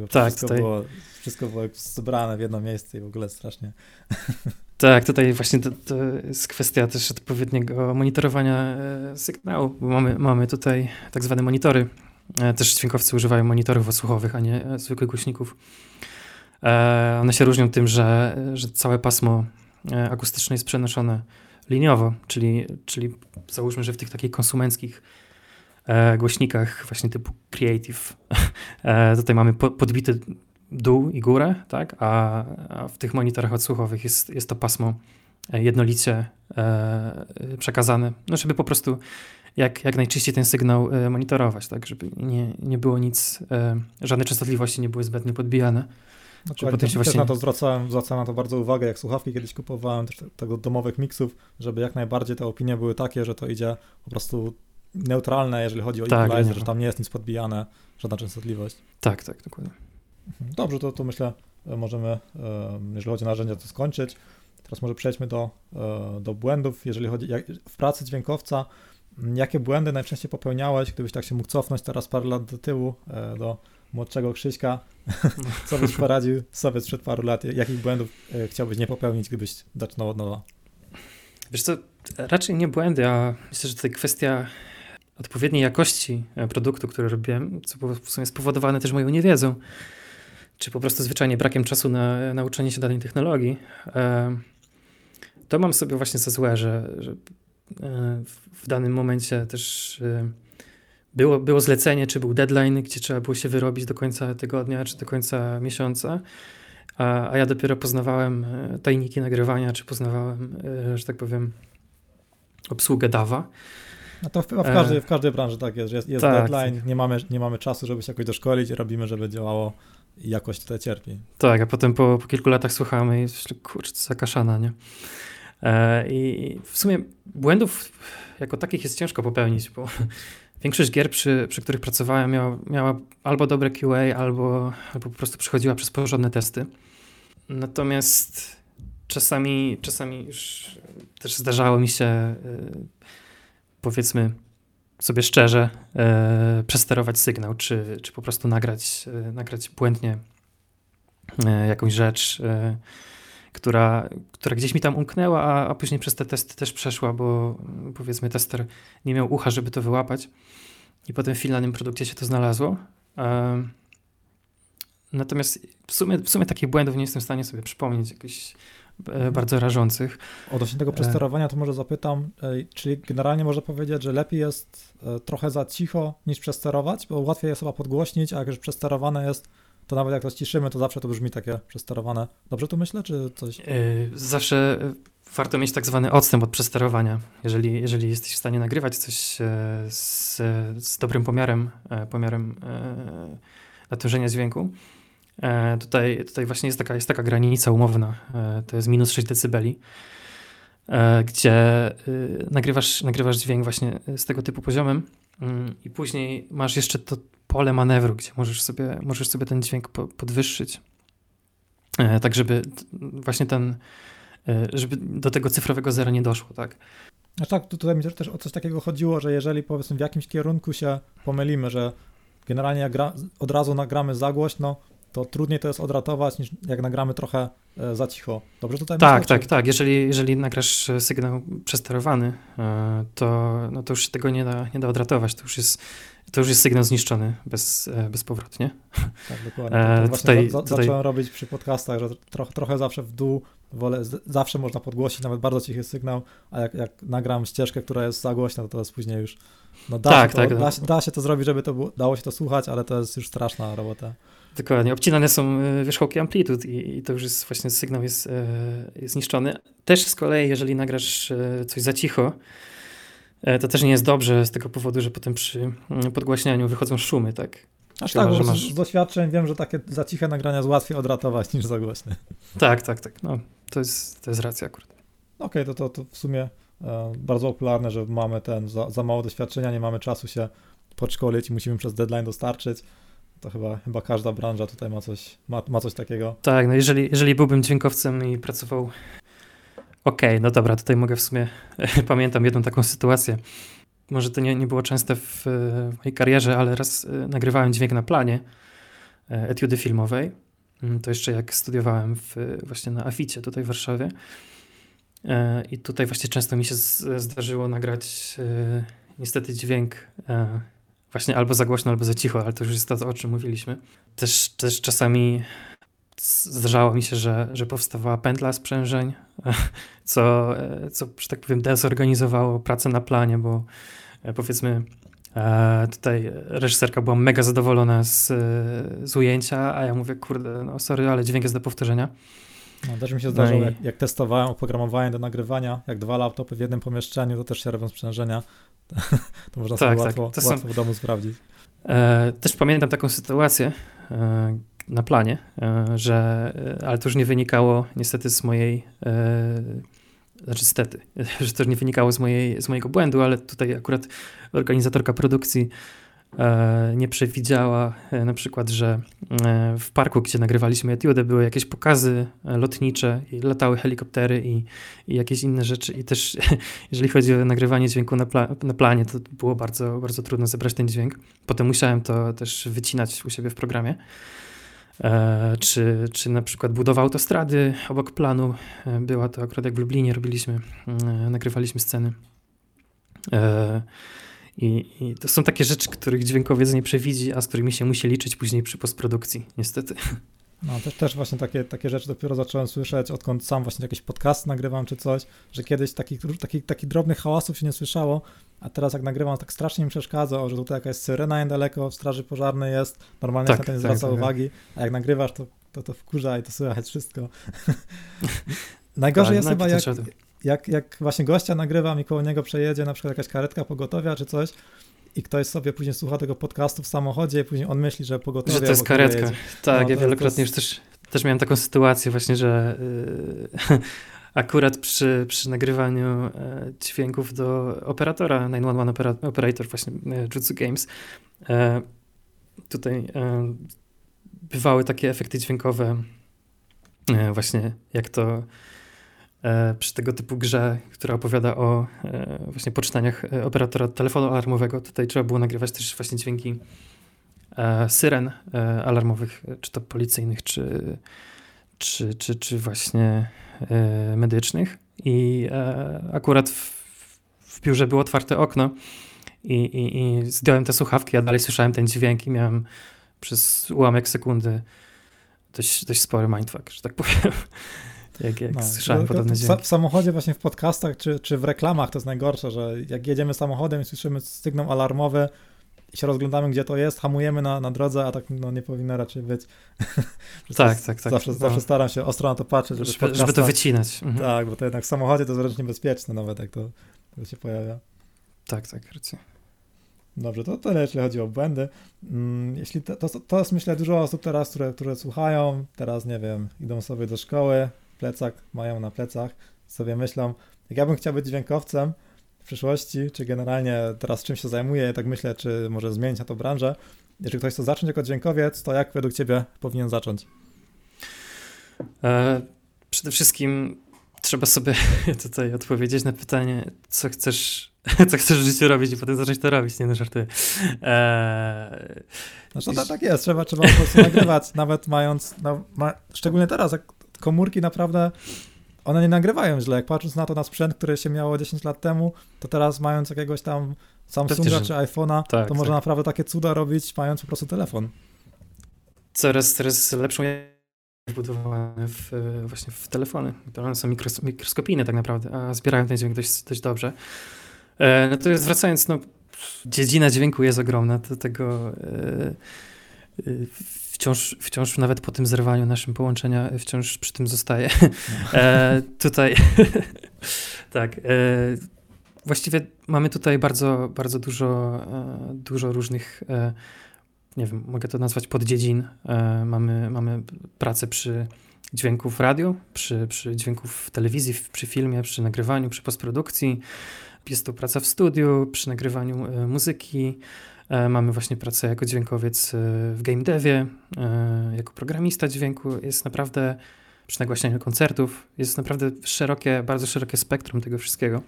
A: Tak, wszystko, tutaj... było, wszystko było zebrane w jedno miejsce i w ogóle strasznie.
B: Tak, tutaj właśnie to, to jest kwestia też odpowiedniego monitorowania e, sygnału, bo mamy, mamy tutaj tak zwane monitory. E, też dźwiękowcy używają monitorów odsłuchowych, a nie e, zwykłych głośników. One się różnią tym, że, że całe pasmo akustyczne jest przenoszone liniowo, czyli, czyli załóżmy, że w tych takich konsumenckich e, głośnikach właśnie typu Creative e, tutaj mamy po, podbity dół i górę, tak? A, a, w tych monitorach odsłuchowych jest, jest to pasmo e, jednolicie przekazane, no żeby po prostu jak, jak najczyściej ten sygnał monitorować, tak? Żeby nie, nie było nic, żadne częstotliwości nie były zbędnie podbijane.
A: Dokładnie, też, właśnie... też na to zwracałem, zwracałem na to bardzo uwagę, jak słuchawki kiedyś kupowałem, też tego domowych miksów, żeby jak najbardziej te opinie były takie, że to idzie po prostu neutralne, jeżeli chodzi o tak, equalizer, że tam nie jest nic podbijane, żadna częstotliwość.
B: Tak, tak, dokładnie.
A: Mhm. Dobrze, to, to myślę, e, możemy, e, jeżeli chodzi o narzędzia, to skończyć. Teraz może przejdźmy do, e, do błędów, jeżeli chodzi jak, w pracy dźwiękowca. Jakie błędy najczęściej popełniałeś, gdybyś tak się mógł cofnąć teraz parę lat do tyłu, do młodszego Krzyśka, co byś poradził sobie sprzed paru lat? Jakich błędów e, chciałbyś nie popełnić, gdybyś zaczynał od nowa?
B: Wiesz co, raczej nie błędy, a myślę, że to kwestia odpowiedniej jakości e, produktu, który robiłem, co w sumie spowodowane też moją niewiedzą, czy po prostu zwyczajnie brakiem czasu na nauczenie się danej technologii. E, to mam sobie właśnie za złe, że, że w danym momencie też było, było zlecenie, czy był deadline, gdzie trzeba było się wyrobić do końca tygodnia, czy do końca miesiąca. A, a ja dopiero poznawałem e, tajniki nagrywania, czy poznawałem, e, że tak powiem, obsługę DAWA.
A: No to w, w, każdej, w każdej branży tak jest, że jest, jest tak, deadline, tak. Nie, mamy, nie mamy czasu, żeby się jakoś doszkolić, robimy, żeby działało i jakość tutaj cierpi.
B: Tak, a potem po, po kilku latach słuchamy i kurczę, to zakaszana, nie? E, I w sumie błędów jako takich jest ciężko popełnić, bo Większość gier, przy, przy których pracowałem, miała, miała albo dobre QA, albo, albo po prostu przechodziła przez porządne testy. Natomiast czasami, czasami już też zdarzało mi się, yy, powiedzmy sobie szczerze, yy, przesterować sygnał, czy, czy po prostu nagrać, yy, nagrać błędnie jakąś rzecz, która, która gdzieś mi tam umknęła, a, a później przez te testy też przeszła, bo powiedzmy tester nie miał ucha, żeby to wyłapać. I potem w finalnym produkcie się to znalazło. Natomiast w sumie, w sumie takich błędów nie jestem w stanie sobie przypomnieć, jakichś e, bardzo rażących.
A: Odnośnie tego e, przesterowania, to może zapytam, czyli generalnie można powiedzieć, że lepiej jest e, trochę za cicho niż przesterować, bo łatwiej jest chyba podgłośnić, a jak już przesterowane jest, to nawet jak to ściszymy, to zawsze to brzmi takie przesterowane. Dobrze tu myślę, czy coś?
B: Zawsze warto mieć tak zwany odstęp od przesterowania. Jeżeli, jeżeli jesteś w stanie nagrywać coś e, z, z dobrym pomiarem, e, pomiarem e, natężenia dźwięku, tutaj, tutaj właśnie jest taka, jest taka granica umowna, to jest minus 6 decybeli, gdzie nagrywasz, nagrywasz dźwięk właśnie z tego typu poziomem mm, i później masz jeszcze to pole manewru, gdzie możesz sobie, możesz sobie ten dźwięk podwyższyć, tak żeby właśnie ten E, żeby do tego cyfrowego zera nie doszło, tak?
A: A tak, tutaj mi też o coś takiego chodziło, że jeżeli powiedzmy w jakimś kierunku się pomylimy, że generalnie gra, od razu nagramy za głośno, to trudniej to jest odratować niż jak nagramy trochę e, za cicho. Dobrze tutaj
B: Tak,
A: myślę,
B: tak, tak. Jeżeli, jeżeli nagrasz sygnał przesterowany, e, to, no to już się tego nie da, nie da odratować. To już jest, to już jest sygnał zniszczony bez, e, bezpowrotnie.
A: Tak, dokładnie.
B: E, tutaj-
A: za, za,
B: tutaj-
A: zacząłem robić przy podcastach, że trochę, trochę zawsze w dół, wolę, zawsze można podgłosić, nawet bardzo cichy sygnał, a jak, jak nagram ścieżkę, która jest za głośna, to to jest później już, no da,
B: Tak,
A: się, to,
B: tak,
A: da,
B: no.
A: się, da się to zrobić, żeby to było, dało się to słuchać, ale to jest już straszna robota.
B: Dokładnie. Obcinane są e, wierzchołki amplitud i, i to już jest właśnie sygnał jest, e, jest zniszczony. Też z kolei, jeżeli nagrasz e, coś za cicho, to też nie jest dobrze z tego powodu, że potem przy mm, podgłaśnianiu wychodzą szumy, tak?
A: Aż
B: Chyba,
A: tak,
B: że masz-
A: z doświadczeń wiem, że takie za ciche nagrania jest łatwiej odratować niż za głośne.
B: Tak, tak, tak. No, to jest, to jest racja akurat.
A: Okej, to, to, to w sumie e, bardzo popularne, że mamy ten, za, za mało doświadczenia, nie mamy czasu się podszkolić i musimy przez deadline dostarczyć. To chyba, chyba każda branża tutaj ma coś, ma, ma coś takiego.
B: Tak, no jeżeli, jeżeli byłbym dźwiękowcem i pracował. Okej, no dobra, tutaj mogę w sumie. Pamiętam jedną taką sytuację. Może to nie, nie było częste w, mojej karierze, ale raz e, nagrywałem dźwięk na planie e, etiudy filmowej. Mm, To jeszcze jak studiowałem w, właśnie na Aficie tutaj w Warszawie. E, I tutaj właśnie często mi się zdarzyło nagrać niestety dźwięk właśnie albo za głośno, albo za cicho, ale to już jest to, o czym mówiliśmy. Też, też czasami zdarzało mi się, że, że powstawała pętla sprzężeń, co, co, że tak powiem, dezorganizowało pracę na planie, bo e, powiedzmy e, tutaj reżyserka była mega zadowolona z, z ujęcia, a ja mówię, kurde, no sorry, ale dźwięk jest do powtórzenia.
A: No, też mi się zdarzyło,
B: No i-
A: jak, jak testowałem oprogramowanie do nagrywania, jak dwa laptopy w jednym pomieszczeniu, to też się robią sprzężenia. To można
B: Tak,
A: sobie
B: tak,
A: łatwo,
B: to są-
A: łatwo w domu sprawdzić.
B: E, też pamiętam taką sytuację e, na planie, e, że, e, ale to już nie wynikało niestety z mojej, e, znaczy stety, że to już nie wynikało z, mojej, z mojego błędu, ale tutaj akurat organizatorka produkcji nie przewidziała e, na przykład, że e, w parku, gdzie nagrywaliśmy etiudę, były jakieś pokazy e, lotnicze i latały helikoptery i, i jakieś inne rzeczy i też jeżeli chodzi o nagrywanie dźwięku na, pla- na planie, to było bardzo, bardzo trudno zebrać ten dźwięk. Potem musiałem to też wycinać u siebie w programie. E, czy, czy na przykład budowa autostrady obok planu. E, była to akurat jak w Lublinie robiliśmy, e, nagrywaliśmy sceny. I, I to są takie rzeczy, których dźwiękowiec nie przewidzi, a z którymi się musi liczyć później przy postprodukcji, niestety.
A: No, też, też właśnie takie, takie rzeczy dopiero zacząłem słyszeć, odkąd sam właśnie jakieś podcast nagrywam czy coś, że kiedyś takich, takich, takich drobnych hałasów się nie słyszało, a teraz jak nagrywam, tak strasznie mi przeszkadza, że tutaj jakaś syrena niedaleko, w straży pożarnej jest, normalnie
B: Tak,
A: się na to nie
B: tak,
A: zwraca
B: tak, tak.
A: uwagi, a jak nagrywasz, to to, to wkurza i to słychać wszystko. Najgorzej jest
B: no,
A: chyba, jak, jak, jak właśnie gościa nagrywam i koło niego przejedzie na przykład jakaś karetka pogotowia czy coś i ktoś sobie później słucha tego podcastu w samochodzie i później on myśli, że pogotowie
B: Że to jest karetka.
A: jedzie.
B: Tak,
A: No,
B: ja wielokrotnie
A: to
B: już też, też miałem taką sytuację właśnie, że yy, akurat przy, przy nagrywaniu e, dźwięków do operatora 911 opera, Operator właśnie e, Jutsu Games e, tutaj bywały takie efekty dźwiękowe właśnie jak to przy tego typu grze, która opowiada o e, właśnie poczytaniach e, operatora telefonu alarmowego. Tutaj trzeba było nagrywać też właśnie dźwięki e, syren e, alarmowych, e, czy to policyjnych, czy, czy, czy, czy właśnie e, medycznych. I e, akurat w, w biurze było otwarte okno i, i, i zdjąłem te słuchawki, a dalej słyszałem ten dźwięk i miałem przez ułamek sekundy dość, dość spory mindfuck, że tak powiem. Jak, jak
A: No,
B: słyszałem
A: to
B: podobne dźwięki.
A: w samochodzie właśnie w podcastach czy, czy w reklamach to jest najgorsze, że jak jedziemy samochodem i słyszymy sygnał alarmowy i się rozglądamy, gdzie to jest, hamujemy na, na drodze, a tak no, nie powinno raczej być.
B: Tak, tak, tak.
A: Zawsze,
B: No.
A: zawsze staram się ostro na to patrzeć, żeby,
B: Żeby, żeby to wycinać. Mhm.
A: Tak, bo to jednak w samochodzie to jest wręcz niebezpieczne nawet, jak to, to się pojawia.
B: Tak, tak, racja.
A: Dobrze, to tyle, jeśli chodzi o błędy. Mm, Jeśli to, to, to jest, myślę, dużo osób teraz, które, które słuchają, teraz, nie wiem, idą sobie do szkoły, plecak mają na plecach, sobie myślą, jak ja bym chciał być dźwiękowcem w przyszłości, czy generalnie teraz czym się zajmuję, tak myślę, czy może zmienić na to branżę. Jeżeli ktoś chce zacząć jako dźwiękowiec, to jak według ciebie powinien zacząć?
B: E, przede wszystkim trzeba sobie tutaj odpowiedzieć na pytanie, co chcesz co chcesz w życiu robić i potem zacząć to robić, nie no. Eee,
A: znaczy, no, tak, tak jest, trzeba, trzeba po prostu nagrywać, nawet mając, no, ma, szczególnie teraz, jak komórki naprawdę, one nie nagrywają źle, jak patrząc na to na sprzęt, który się miało 10 lat temu, to teraz mając jakiegoś tam Samsunga czy iPhone'a, tak, to tak. można naprawdę takie cuda robić, mając po prostu telefon.
B: Coraz, coraz lepszą wbudowane w, właśnie w telefony. One są mikros, mikroskopijne tak naprawdę, a zbierają ten dźwięk dość, dość dobrze. E, natomiast wracając, no, dziedzina dźwięku jest ogromna, do tego e, e, wciąż, wciąż nawet po tym zerwaniu naszym połączenia wciąż przy tym zostaje. E, tutaj tak. E, właściwie mamy tutaj bardzo, bardzo dużo, e, dużo różnych nie wiem, mogę to nazwać poddziedzin. E, mamy, mamy pracę przy dźwięku w radiu, przy, przy dźwięku w telewizji, przy filmie, przy nagrywaniu, przy postprodukcji. Jest to praca w studiu, przy nagrywaniu e, muzyki. E, mamy właśnie pracę jako dźwiękowiec w game devie, jako programista dźwięku. Jest naprawdę przy nagłaśnianiu koncertów. Jest naprawdę szerokie, bardzo szerokie spektrum tego wszystkiego.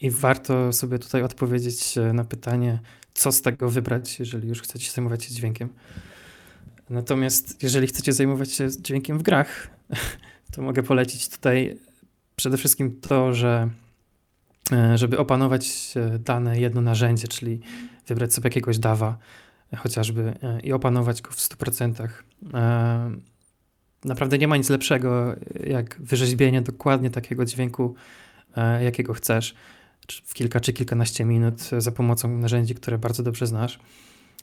B: I warto sobie tutaj odpowiedzieć na pytanie, co z tego wybrać, jeżeli już chcecie zajmować się dźwiękiem. Natomiast jeżeli chcecie zajmować się dźwiękiem w grach, to mogę polecić tutaj przede wszystkim to, że e, żeby opanować e, dane jedno narzędzie, czyli wybrać sobie jakiegoś dawa chociażby e, i opanować go w 100%. Naprawdę nie ma nic lepszego jak wyrzeźbienie dokładnie takiego dźwięku, jakiego chcesz w kilka czy kilkanaście minut za pomocą narzędzi, które bardzo dobrze znasz.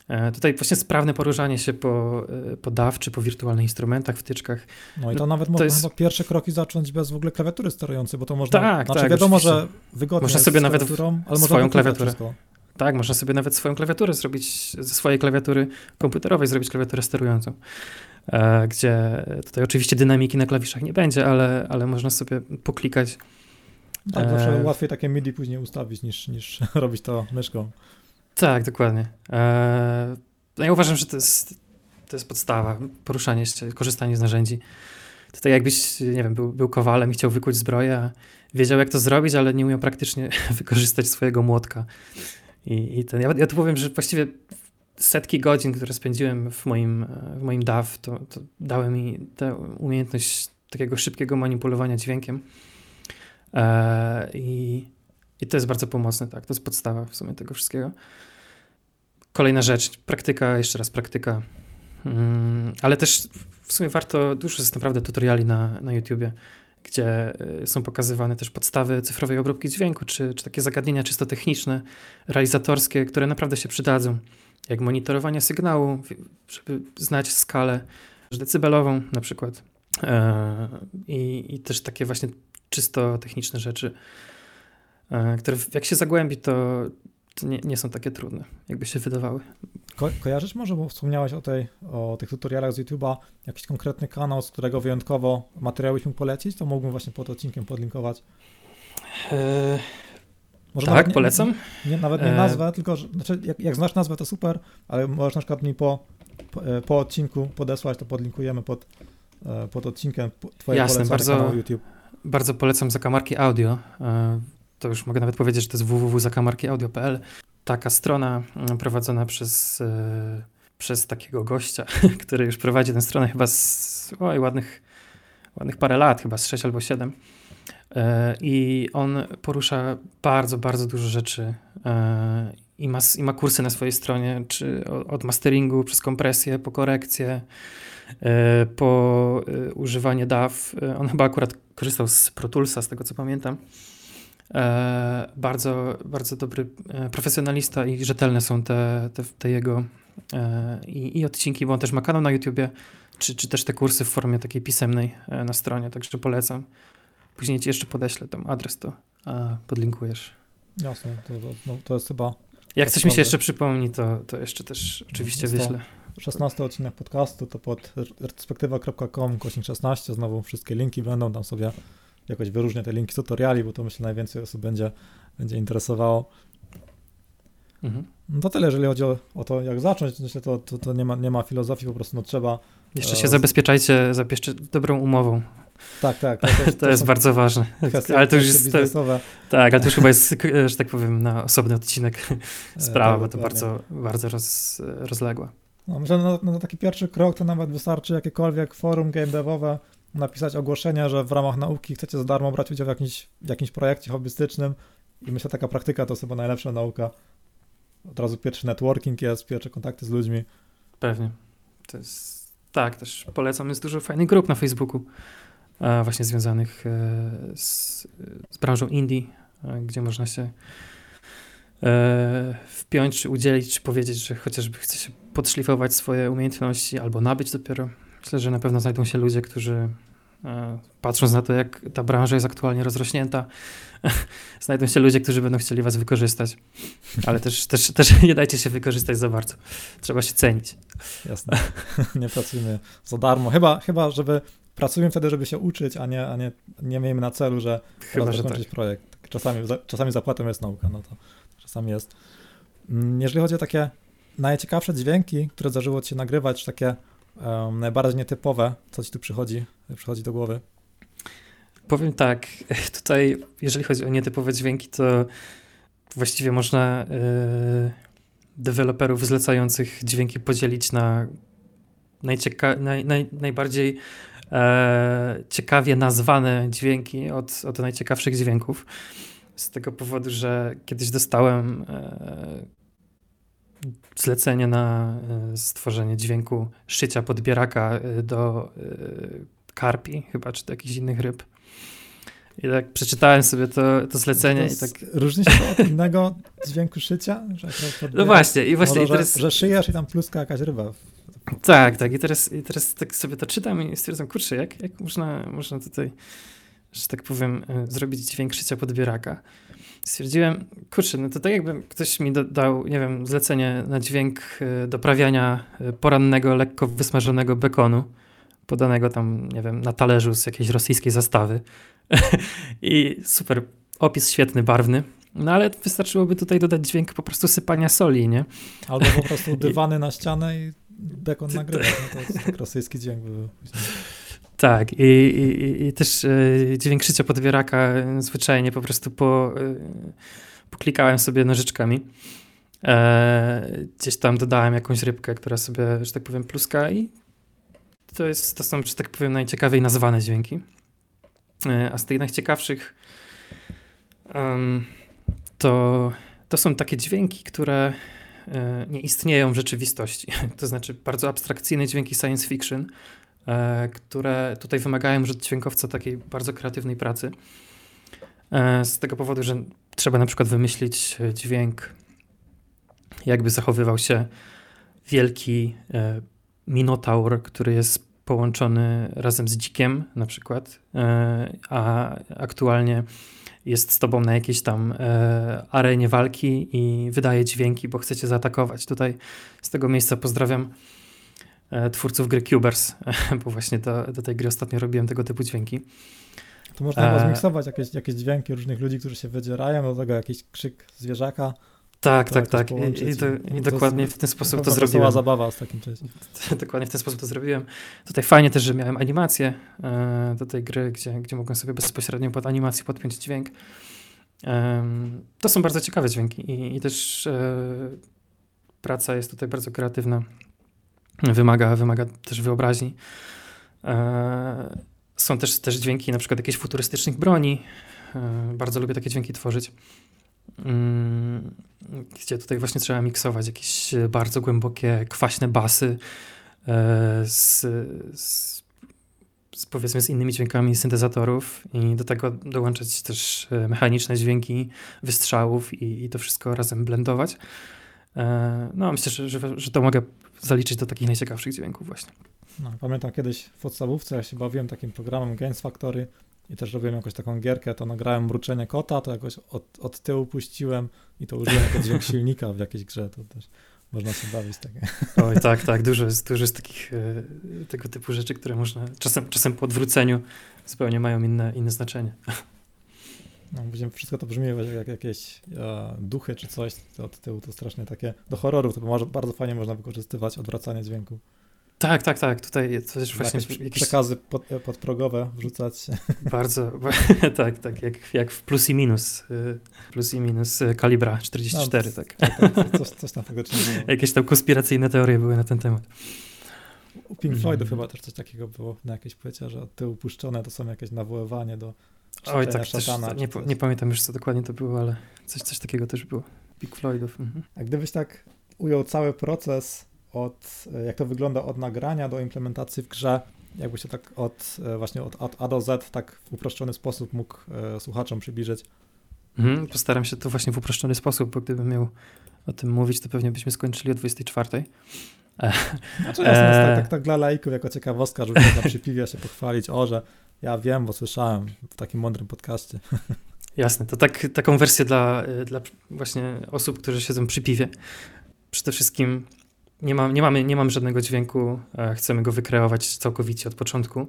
B: E, tutaj właśnie sprawne poruszanie się po, e, po DAW czy po wirtualnych instrumentach, wtyczkach.
A: No i to nawet to można jest... pierwsze kroki zacząć bez w ogóle klawiatury sterującej, bo to można. Tak, znaczy tak, wiadomo, że wygodnie można sobie nawet ale
B: swoją klawiaturę. Wszystko. Tak, można sobie nawet swoją klawiaturę zrobić, ze swojej klawiatury komputerowej zrobić klawiaturę sterującą. E, gdzie tutaj oczywiście dynamiki na klawiszach nie będzie, ale, ale można sobie poklikać
A: tak, zawsze e... łatwiej takie MIDI później ustawić niż, niż robić to myszką.
B: Tak, dokładnie. E... No ja uważam, że to jest, to jest podstawa, poruszanie się, korzystanie z narzędzi. To tak jakbyś, nie wiem, był, był kowalem i chciał wykuć zbroję, wiedział jak to zrobić, ale nie umiał praktycznie wykorzystać swojego młotka. I, i ten, ja, ja tu powiem, że właściwie setki godzin, które spędziłem w moim, w moim DAW, to, to dały mi tę umiejętność takiego szybkiego manipulowania dźwiękiem. E, I, I to jest bardzo pomocne, tak. To jest podstawa w sumie tego wszystkiego. Kolejna rzecz, praktyka, jeszcze raz praktyka. Mm, ale też w sumie warto, dużo jest naprawdę tutoriali na, na YouTubie, gdzie e, są pokazywane też podstawy cyfrowej obróbki dźwięku, czy, czy takie zagadnienia czysto techniczne, realizatorskie, które naprawdę się przydadzą. Jak monitorowanie sygnału, żeby znać skalę decybelową na przykład. E, I, I też takie właśnie czysto techniczne rzeczy, które jak się zagłębi, to, nie, nie, są takie trudne, jakby się wydawały.
A: Ko kojarzysz może, bo wspomniałeś o, tej, o tych tutorialach z YouTube'a, jakiś konkretny kanał, z którego wyjątkowo materiał byś mógł polecić, to mógłbym właśnie pod odcinkiem podlinkować.
B: Eee, może tak, nie, polecam.
A: Nie, nawet nie e, nazwę, tylko znaczy jak, jak, znasz nazwę, to super, ale możesz na przykład mi po, po, e, po odcinku podesłać, to podlinkujemy pod, pod odcinkiem twojego Jasne, bardzo, YouTube.
B: Bardzo polecam zakamarki audio. E, to już mogę nawet powiedzieć, że to jest www.zakamarkiaudio.pl. Taka strona e, prowadzona przez, e, przez takiego gościa, który już prowadzi tę stronę chyba z oj, ładnych, ładnych parę lat, chyba z 6 albo 7. I on porusza bardzo, bardzo dużo rzeczy i ma, i ma kursy na swojej stronie, czy od masteringu przez kompresję, po korekcję, E, po e, używanie DAW. E, on chyba akurat korzystał z Pro Toolsa, z tego co pamiętam. Bardzo, bardzo dobry profesjonalista i rzetelne są te, te, te jego i, i odcinki, bo on też ma kanał na YouTubie, czy, czy też te kursy w formie takiej pisemnej na stronie, także polecam. Później ci jeszcze podeślę tam adres, to podlinkujesz.
A: Jasne, to, to, no, to jest chyba...
B: Jak coś mi się jeszcze przypomni, to, to jeszcze też oczywiście wyślę.
A: 16 odcinek podcastu, to pod retrospektywa.com kośnik 16, znowu wszystkie linki będą, tam sobie jakoś wyróżnię te linki tutoriali, bo to myślę najwięcej osób będzie, będzie interesowało. Mhm. No to tyle, jeżeli chodzi o, o, to, jak zacząć, myślę, to, to, to nie, ma, nie ma filozofii, po prostu no trzeba...
B: Jeszcze e, się zabezpieczajcie, zabierzcie dobrą umową.
A: Tak, tak.
B: To, to, to jest bardzo ważne.
A: Kwestie, ale to już jest. To,
B: tak, ale to już chyba jest, że tak powiem, na osobny odcinek sprawa, tak, bo to bardzo, bardzo roz, rozległa.
A: No, myślę, że na, na taki pierwszy krok to nawet wystarczy jakiekolwiek forum game devowe, napisać ogłoszenie, że w ramach nauki chcecie za darmo brać udział w jakimś, w jakimś projekcie hobbystycznym i myślę, że taka praktyka to chyba najlepsza nauka. Od razu pierwszy networking jest, pierwsze kontakty z ludźmi.
B: Pewnie. To jest, tak, też polecam, jest dużo fajnych grup na Facebooku właśnie związanych e, z, z branżą indie, e, gdzie można się e, wpiąć, udzielić, czy powiedzieć, że chociażby chce się podszlifować swoje umiejętności albo nabyć dopiero. Myślę, że na pewno znajdą się ludzie, którzy patrząc na to, jak ta branża jest aktualnie rozrośnięta, znajdą się ludzie, którzy będą chcieli was wykorzystać. Ale też, też, też nie dajcie się wykorzystać za bardzo. Trzeba się cenić.
A: Jasne. nie pracujmy za darmo. Chyba, chyba żeby pracujemy wtedy, żeby się uczyć, a nie, a nie, nie miejmy na celu, że chyba że tak. projekt. Czasami, czasami zapłatą jest nauka, no to czasami jest. Mm, jeżeli chodzi o takie najciekawsze dźwięki, które zdarzyło ci się nagrywać, takie um, najbardziej nietypowe, co ci tu przychodzi, przychodzi do głowy?
B: Powiem tak, tutaj jeżeli chodzi o nietypowe dźwięki, to właściwie można y, deweloperów zlecających dźwięki podzielić na najcieka- naj, naj, najbardziej e, ciekawie nazwane dźwięki od, od najciekawszych dźwięków. Z tego powodu, że kiedyś dostałem e, zlecenie na e, stworzenie dźwięku szycia podbieraka e, do e, karpi, chyba, czy do jakichś innych ryb. I tak przeczytałem sobie to, to zlecenie
A: to
B: i tak...
A: Różni się od innego dźwięku szycia? Że
B: no właśnie, i właśnie...
A: Może,
B: i teraz...
A: że, szyjesz i tam pluska jakaś ryba
B: tak, tak. I teraz, i teraz tak sobie to czytam i stwierdzam, kurczę, jak, jak można, można tutaj, że tak powiem, e, zrobić dźwięk szycia podbieraka. Stwierdziłem, kurczę, no to tak jakby ktoś mi dał, nie wiem, zlecenie na dźwięk e, doprawiania e, porannego, lekko wysmażonego bekonu, podanego tam, nie wiem, na talerzu z jakiejś rosyjskiej zastawy. I super, opis świetny, barwny. No ale wystarczyłoby tutaj dodać dźwięk po prostu sypania soli, nie?
A: Albo po prostu dywany na ścianę i bekon nagrywa, no to jest tak rosyjski dźwięk był.
B: Tak, i, i, i też e, dźwięk krzycia podwieraka zwyczajnie po prostu po, e, poklikałem sobie nożyczkami. E, gdzieś tam dodałem jakąś rybkę, która sobie, że tak powiem, pluska i to, jest, to są, że tak powiem, najciekawiej nazwane dźwięki. E, a z tych najciekawszych um, to, to są takie dźwięki, które E, nie istnieją w rzeczywistości. To znaczy bardzo abstrakcyjne dźwięki science fiction, e, które tutaj wymagają od dźwiękowca takiej bardzo kreatywnej pracy. E, z tego powodu, że trzeba na przykład wymyślić dźwięk, jakby zachowywał się wielki minotaur, który jest połączony razem z dzikiem na przykład, a aktualnie jest z tobą na jakiejś tam e, arenie walki i wydaje dźwięki, bo chcecie zaatakować. Tutaj z tego miejsca pozdrawiam e, twórców gry Cubers, bo właśnie do, do tej gry ostatnio robiłem tego typu dźwięki.
A: To można e... zmiksować jakieś, jakieś dźwięki różnych ludzi, którzy się wydzierają, do tego jakiś krzyk zwierzaka.
B: Tak, tak, tak. I, i, to, i dokładnie w ten sposób to, to zrobiłem.
A: zabawa z takim czymś.
B: dokładnie w ten sposób to zrobiłem. Tutaj fajnie też, że miałem animację e, do tej gry, gdzie, gdzie mogłem sobie bezpośrednio pod animację podpiąć dźwięk. E, to są bardzo ciekawe dźwięki i, i też e, praca jest tutaj bardzo kreatywna. Wymaga, wymaga też wyobraźni. E, są też, też dźwięki na przykład jakichś futurystycznych broni. E, bardzo lubię takie dźwięki tworzyć. Mm, gdzie tutaj właśnie trzeba miksować jakieś bardzo głębokie, kwaśne basy e, z, z, z, powiedzmy z innymi dźwiękami syntezatorów i do tego dołączać też mechaniczne dźwięki wystrzałów i, i to wszystko razem blendować. No, myślę, że, że, że to mogę zaliczyć do takich najciekawszych dźwięków właśnie.
A: No, pamiętam kiedyś w podstawówce, ja się bawiłem takim programem Games Factory, i też robiłem jakąś taką gierkę, to nagrałem mruczenie kota, to jakoś od, od tyłu puściłem i to użyłem jako dźwięk silnika w jakiejś grze, to też można się bawić takie.
B: Oj, tak, tak, dużo jest, dużo jest takich e, tego typu rzeczy, które można, czasem, czasem po odwróceniu zupełnie mają inne, inne znaczenie.
A: No, wszystko to brzmi jak, jak jakieś e, duchy czy coś od tyłu, to strasznie takie, do horrorów to bardzo fajnie można wykorzystywać odwracanie dźwięku.
B: Tak, tak, tak. Tutaj to też właśnie
A: jakieś, jakieś przekazy pod, podprogowe wrzucać.
B: Bardzo, tak, tak, jak, jak w plus i minus. Y, plus i minus y, kalibra 44, no, tak.
A: tak, coś, coś tam faktycznie
B: Jakieś tam konspiracyjne teorie były na ten temat.
A: U Pink Floydów mm. chyba też coś takiego było na jakiejś płycie, że te upuszczone to są jakieś nawoływanie do
B: Oj, tak, szatana, też, nie, nie, pamiętam już co dokładnie to było, ale coś, coś takiego też było. Pink Floydów. Mhm.
A: A gdybyś tak ujął cały proces od, jak to wygląda od nagrania do implementacji w grze, jakby się tak od właśnie od, od A do Z tak w uproszczony sposób mógł e, słuchaczom przybliżyć.
B: Mhm, postaram się to właśnie w uproszczony sposób, bo gdybym miał o tym mówić, to pewnie byśmy skończyli o 24.
A: Znaczy, jasne, tak, tak, tak dla laików, jako ciekawostka, żeby na przypiwie się pochwalić, o, że ja wiem, bo słyszałem w takim mądrym podcaście.
B: Jasne, to tak, taką wersję dla, dla właśnie osób, którzy siedzą przy piwie. Przede wszystkim nie, mam, nie, mamy, nie mam żadnego dźwięku, e, chcemy go wykreować całkowicie od początku.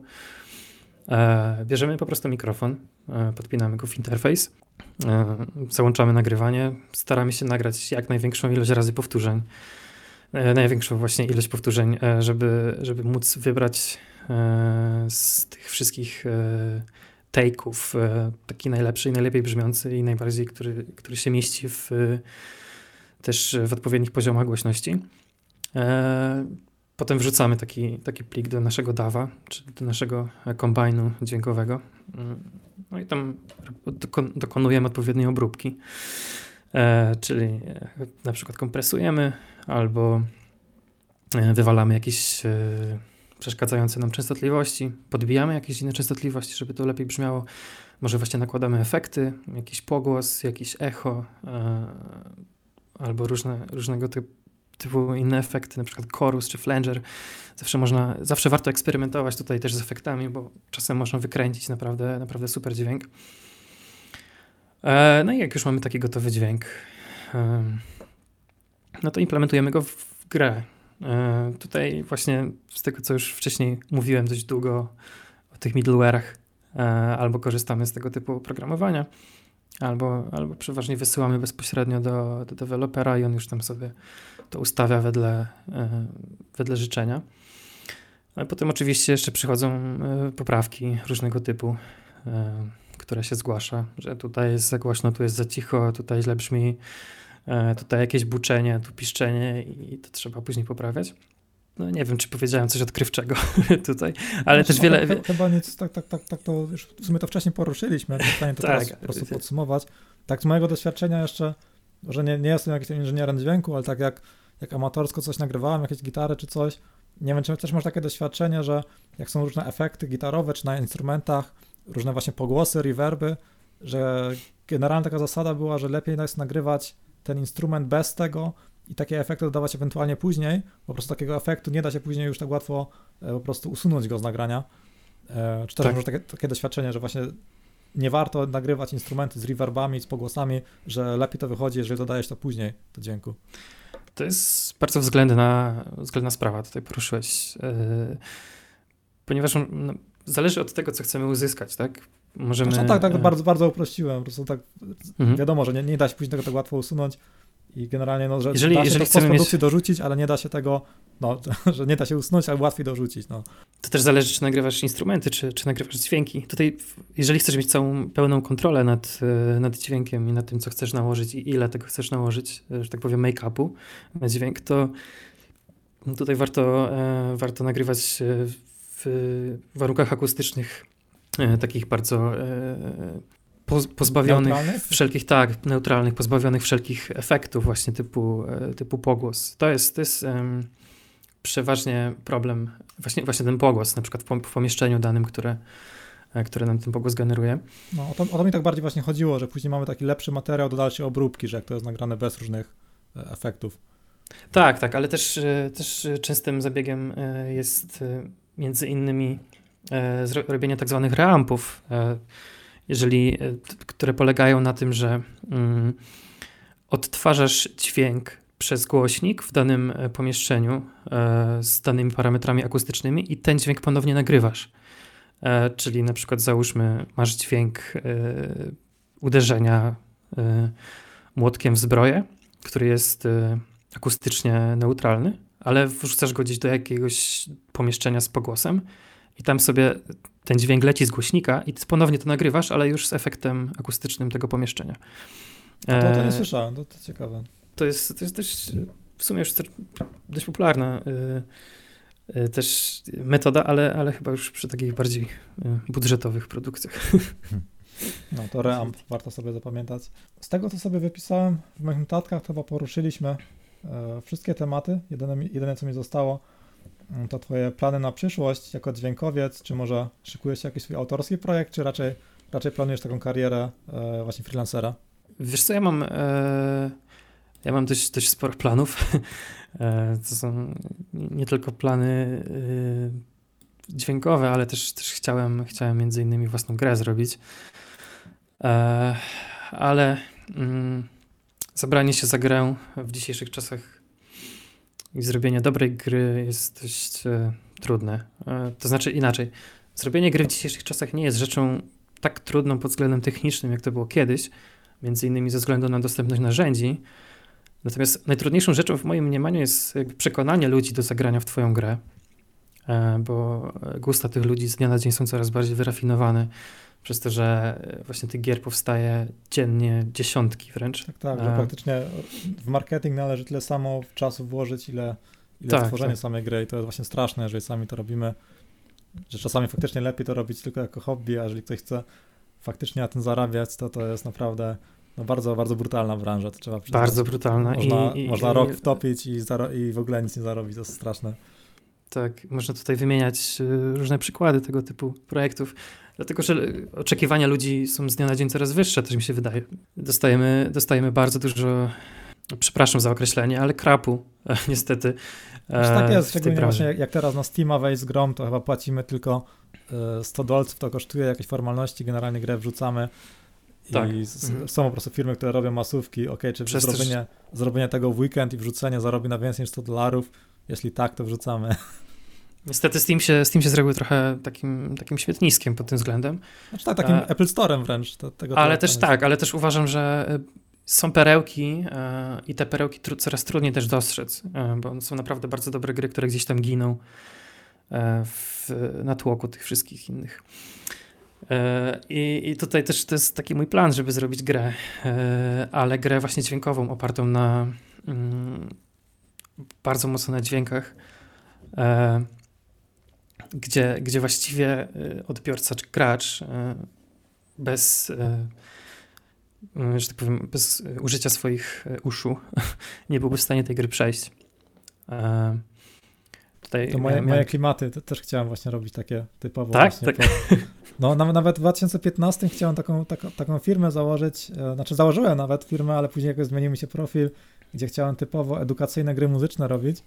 B: E, bierzemy po prostu mikrofon, e, podpinamy go w interfejs, załączamy nagrywanie, staramy się nagrać jak największą ilość razy powtórzeń, największą właśnie ilość powtórzeń, żeby, żeby móc wybrać z tych wszystkich take'ów taki najlepszy i najlepiej brzmiący i najbardziej, który, który się mieści w, też w odpowiednich poziomach głośności. E, potem wrzucamy taki, taki plik do naszego DAWa, czy do naszego kombajnu dźwiękowego. Mm, no i tam dokonujemy odpowiedniej obróbki. E, czyli e, na przykład kompresujemy albo wywalamy jakieś przeszkadzające nam częstotliwości, podbijamy jakieś inne częstotliwości, żeby to lepiej brzmiało. Może właśnie nakładamy efekty, jakiś pogłos, jakiś echo albo różne, różnego typu typu inne efekty, na przykład chorus czy flanger. Zawsze można, zawsze warto eksperymentować tutaj też z efektami, bo czasem można wykręcić naprawdę, naprawdę super dźwięk. E, no i jak już mamy taki gotowy dźwięk, e, no to implementujemy go w grę. E, tutaj właśnie z tego, co już wcześniej mówiłem dość długo o tych middleware'ach, albo korzystamy z tego typu oprogramowania, albo, albo przeważnie wysyłamy bezpośrednio do, do dewelopera i on już tam sobie to ustawia wedle, e, wedle życzenia. Ale potem oczywiście jeszcze przychodzą e, poprawki różnego typu, e, które się zgłasza, że tutaj jest za głośno, tu jest za cicho, tutaj źle brzmi, tutaj jakieś buczenie, tu piszczenie i to trzeba później poprawiać. No nie wiem, czy powiedziałem coś odkrywczego tutaj, ale też wiele...
A: Chyba nic, tak, tak, tak, tak to już w sumie to wcześniej poruszyliśmy, w stanie to tak, teraz po prostu podsumować. Tak z mojego doświadczenia jeszcze że nie, nie jestem jakimś inżynierem dźwięku, ale tak jak, jak amatorsko coś nagrywałem, jakieś gitary czy coś, nie wiem, czy też masz takie doświadczenie, że jak są różne efekty gitarowe, czy na instrumentach, różne właśnie pogłosy, reverby, że generalna taka zasada była, że lepiej jest nagrywać ten instrument bez tego i takie efekty dodawać ewentualnie później, po prostu takiego efektu nie da się później już tak łatwo e, po prostu usunąć go z nagrania. E, czy też tak. takie, takie doświadczenie, że właśnie nie warto nagrywać instrumenty z reverbami, z pogłosami, że lepiej to wychodzi, jeżeli dodajesz to później do dźwięku.
B: To jest bardzo względna, względna sprawa, tutaj poruszyłeś, yy, ponieważ no, zależy od tego, co chcemy uzyskać, tak?
A: Możemy... Zresztą tak, tak, yy... bardzo, bardzo uprościłem, po prostu tak mhm. wiadomo, że nie, nie da się później tego tak łatwo usunąć, i generalnie, no, że jeżeli, da się jeżeli to postprodukcji mieć... dorzucić, ale nie da się tego, no, że nie da się usunąć, ale łatwiej dorzucić, no.
B: To też zależy, czy nagrywasz instrumenty, czy, czy nagrywasz dźwięki. Tutaj, jeżeli chcesz mieć całą pełną kontrolę nad, e, nad dźwiękiem i nad tym, co chcesz nałożyć i ile tego chcesz nałożyć, e, że tak powiem, make-upu na dźwięk, to tutaj warto, e, warto nagrywać w warunkach akustycznych takich bardzo pozbawionych neutralnych? wszelkich, tak, neutralnych, pozbawionych wszelkich efektów właśnie typu, e, typu pogłos. To jest, to jest um, przeważnie problem, właśnie, właśnie ten pogłos, na przykład w, pomieszczeniu danym, które, e, które nam ten pogłos generuje.
A: No, o to, o to mi tak bardziej właśnie chodziło, że później mamy taki lepszy materiał do dalszej obróbki, że jak to jest nagrane bez różnych e, efektów.
B: Tak, tak, ale też, też częstym zabiegiem jest między innymi robienie tak zwanych reampów jeżeli, e, które polegają na tym, że mm, odtwarzasz dźwięk przez głośnik w danym e, pomieszczeniu e, z danymi parametrami akustycznymi i ten dźwięk ponownie nagrywasz. E, czyli na przykład załóżmy, masz dźwięk e, uderzenia e, młotkiem w zbroję, który jest akustycznie neutralny, ale wrzucasz go gdzieś do jakiegoś pomieszczenia z pogłosem i tam sobie ten dźwięk leci z głośnika i ty ponownie to nagrywasz, ale już z efektem akustycznym tego pomieszczenia.
A: To, to nie słyszałem, to, to ciekawe.
B: To jest, to jest też w sumie już dość popularna y, y, też metoda, ale, ale chyba już przy takich bardziej y, budżetowych produkcjach.
A: No to reamp warto sobie zapamiętać. Z tego, co sobie wypisałem w moich notatkach, to chyba poruszyliśmy e, wszystkie tematy. Jedyne, jedyne, co mi zostało, to twoje plany na przyszłość jako dźwiękowiec, czy może szykujesz jakiś swój autorski projekt, czy raczej, raczej planujesz taką karierę e, właśnie freelancera?
B: Wiesz co, ja mam, e, ja mam dość, dość sporo planów. e, to są nie tylko plany dźwiękowe, ale też, też chciałem, chciałem między innymi własną grę zrobić. Ale mm, zabranie się za grę w dzisiejszych czasach i zrobienie dobrej gry jest dość e, trudne. E, to znaczy inaczej. Zrobienie gry w dzisiejszych czasach nie jest rzeczą tak trudną pod względem technicznym, jak to było kiedyś, między innymi ze względu na dostępność narzędzi. Natomiast najtrudniejszą rzeczą w moim mniemaniu jest przekonanie ludzi do zagrania w twoją grę, e, bo gusta tych ludzi z dnia na dzień są coraz bardziej wyrafinowane przez to, że właśnie tych gier powstaje dziennie dziesiątki wręcz.
A: Tak, tak, że praktycznie w marketing należy tyle samo czasu włożyć, ile, ile tak, stworzenie tak. samej gry i to jest właśnie straszne, jeżeli sami to robimy, że czasami faktycznie lepiej to robić tylko jako hobby, a jeżeli ktoś chce faktycznie na tym zarabiać, to to jest naprawdę no bardzo, bardzo brutalna branża, to trzeba
B: przyznać. Bardzo brutalna.
A: Można, I, można i, rok wtopić i, i w ogóle nic nie zarobić, to jest straszne.
B: Tak, można tutaj wymieniać y, różne przykłady tego typu projektów. Dlatego, że oczekiwania ludzi są z dnia na dzień coraz wyższe, też mi się wydaje. Dostajemy, dostajemy bardzo dużo, przepraszam za określenie, ale krapu, niestety.
A: Znaczy, tak jest, szczególnie właśnie jak, teraz na Steama wejść z grom, to chyba płacimy tylko 100 e, dolców, to kosztuje jakieś formalności, generalnie grę wrzucamy. Tak. I mhm. są po prostu firmy, które robią masówki. Ok, czy Przez zrobienie, też... zrobienie tego w weekend i wrzucenie zarobi na więcej niż 100 dolarów? Jeśli tak, to wrzucamy.
B: Niestety Steam się, Steam się zrobił trochę takim, takim śmietniskiem pod tym względem.
A: Znaczy tak, takim e, Apple Store'em wręcz. To, tego
B: ale też tak, ale też uważam, że e, są perełki e, i te perełki tr coraz trudniej też dostrzec, e, bo są naprawdę bardzo dobre gry, które gdzieś tam giną e, w natłoku tych wszystkich innych. E, I, I tutaj też to jest taki mój plan, żeby zrobić grę, ale grę właśnie dźwiękową, opartą na mm, bardzo mocno na dźwiękach gdzie, gdzie właściwie y, odbiorca czy gracz y, bez, y, że tak powiem, bez użycia swoich uszu nie byłby w stanie tej gry przejść.
A: Tutaj to moje, moje klimaty też chciałem właśnie robić takie typowo.
B: Tak,
A: właśnie
B: tak.
A: no nawet w 2015 chciałem taką, taką, taką firmę założyć, e, znaczy założyłem nawet firmę, ale później jakoś zmienił mi się profil, gdzie chciałem typowo edukacyjne gry muzyczne robić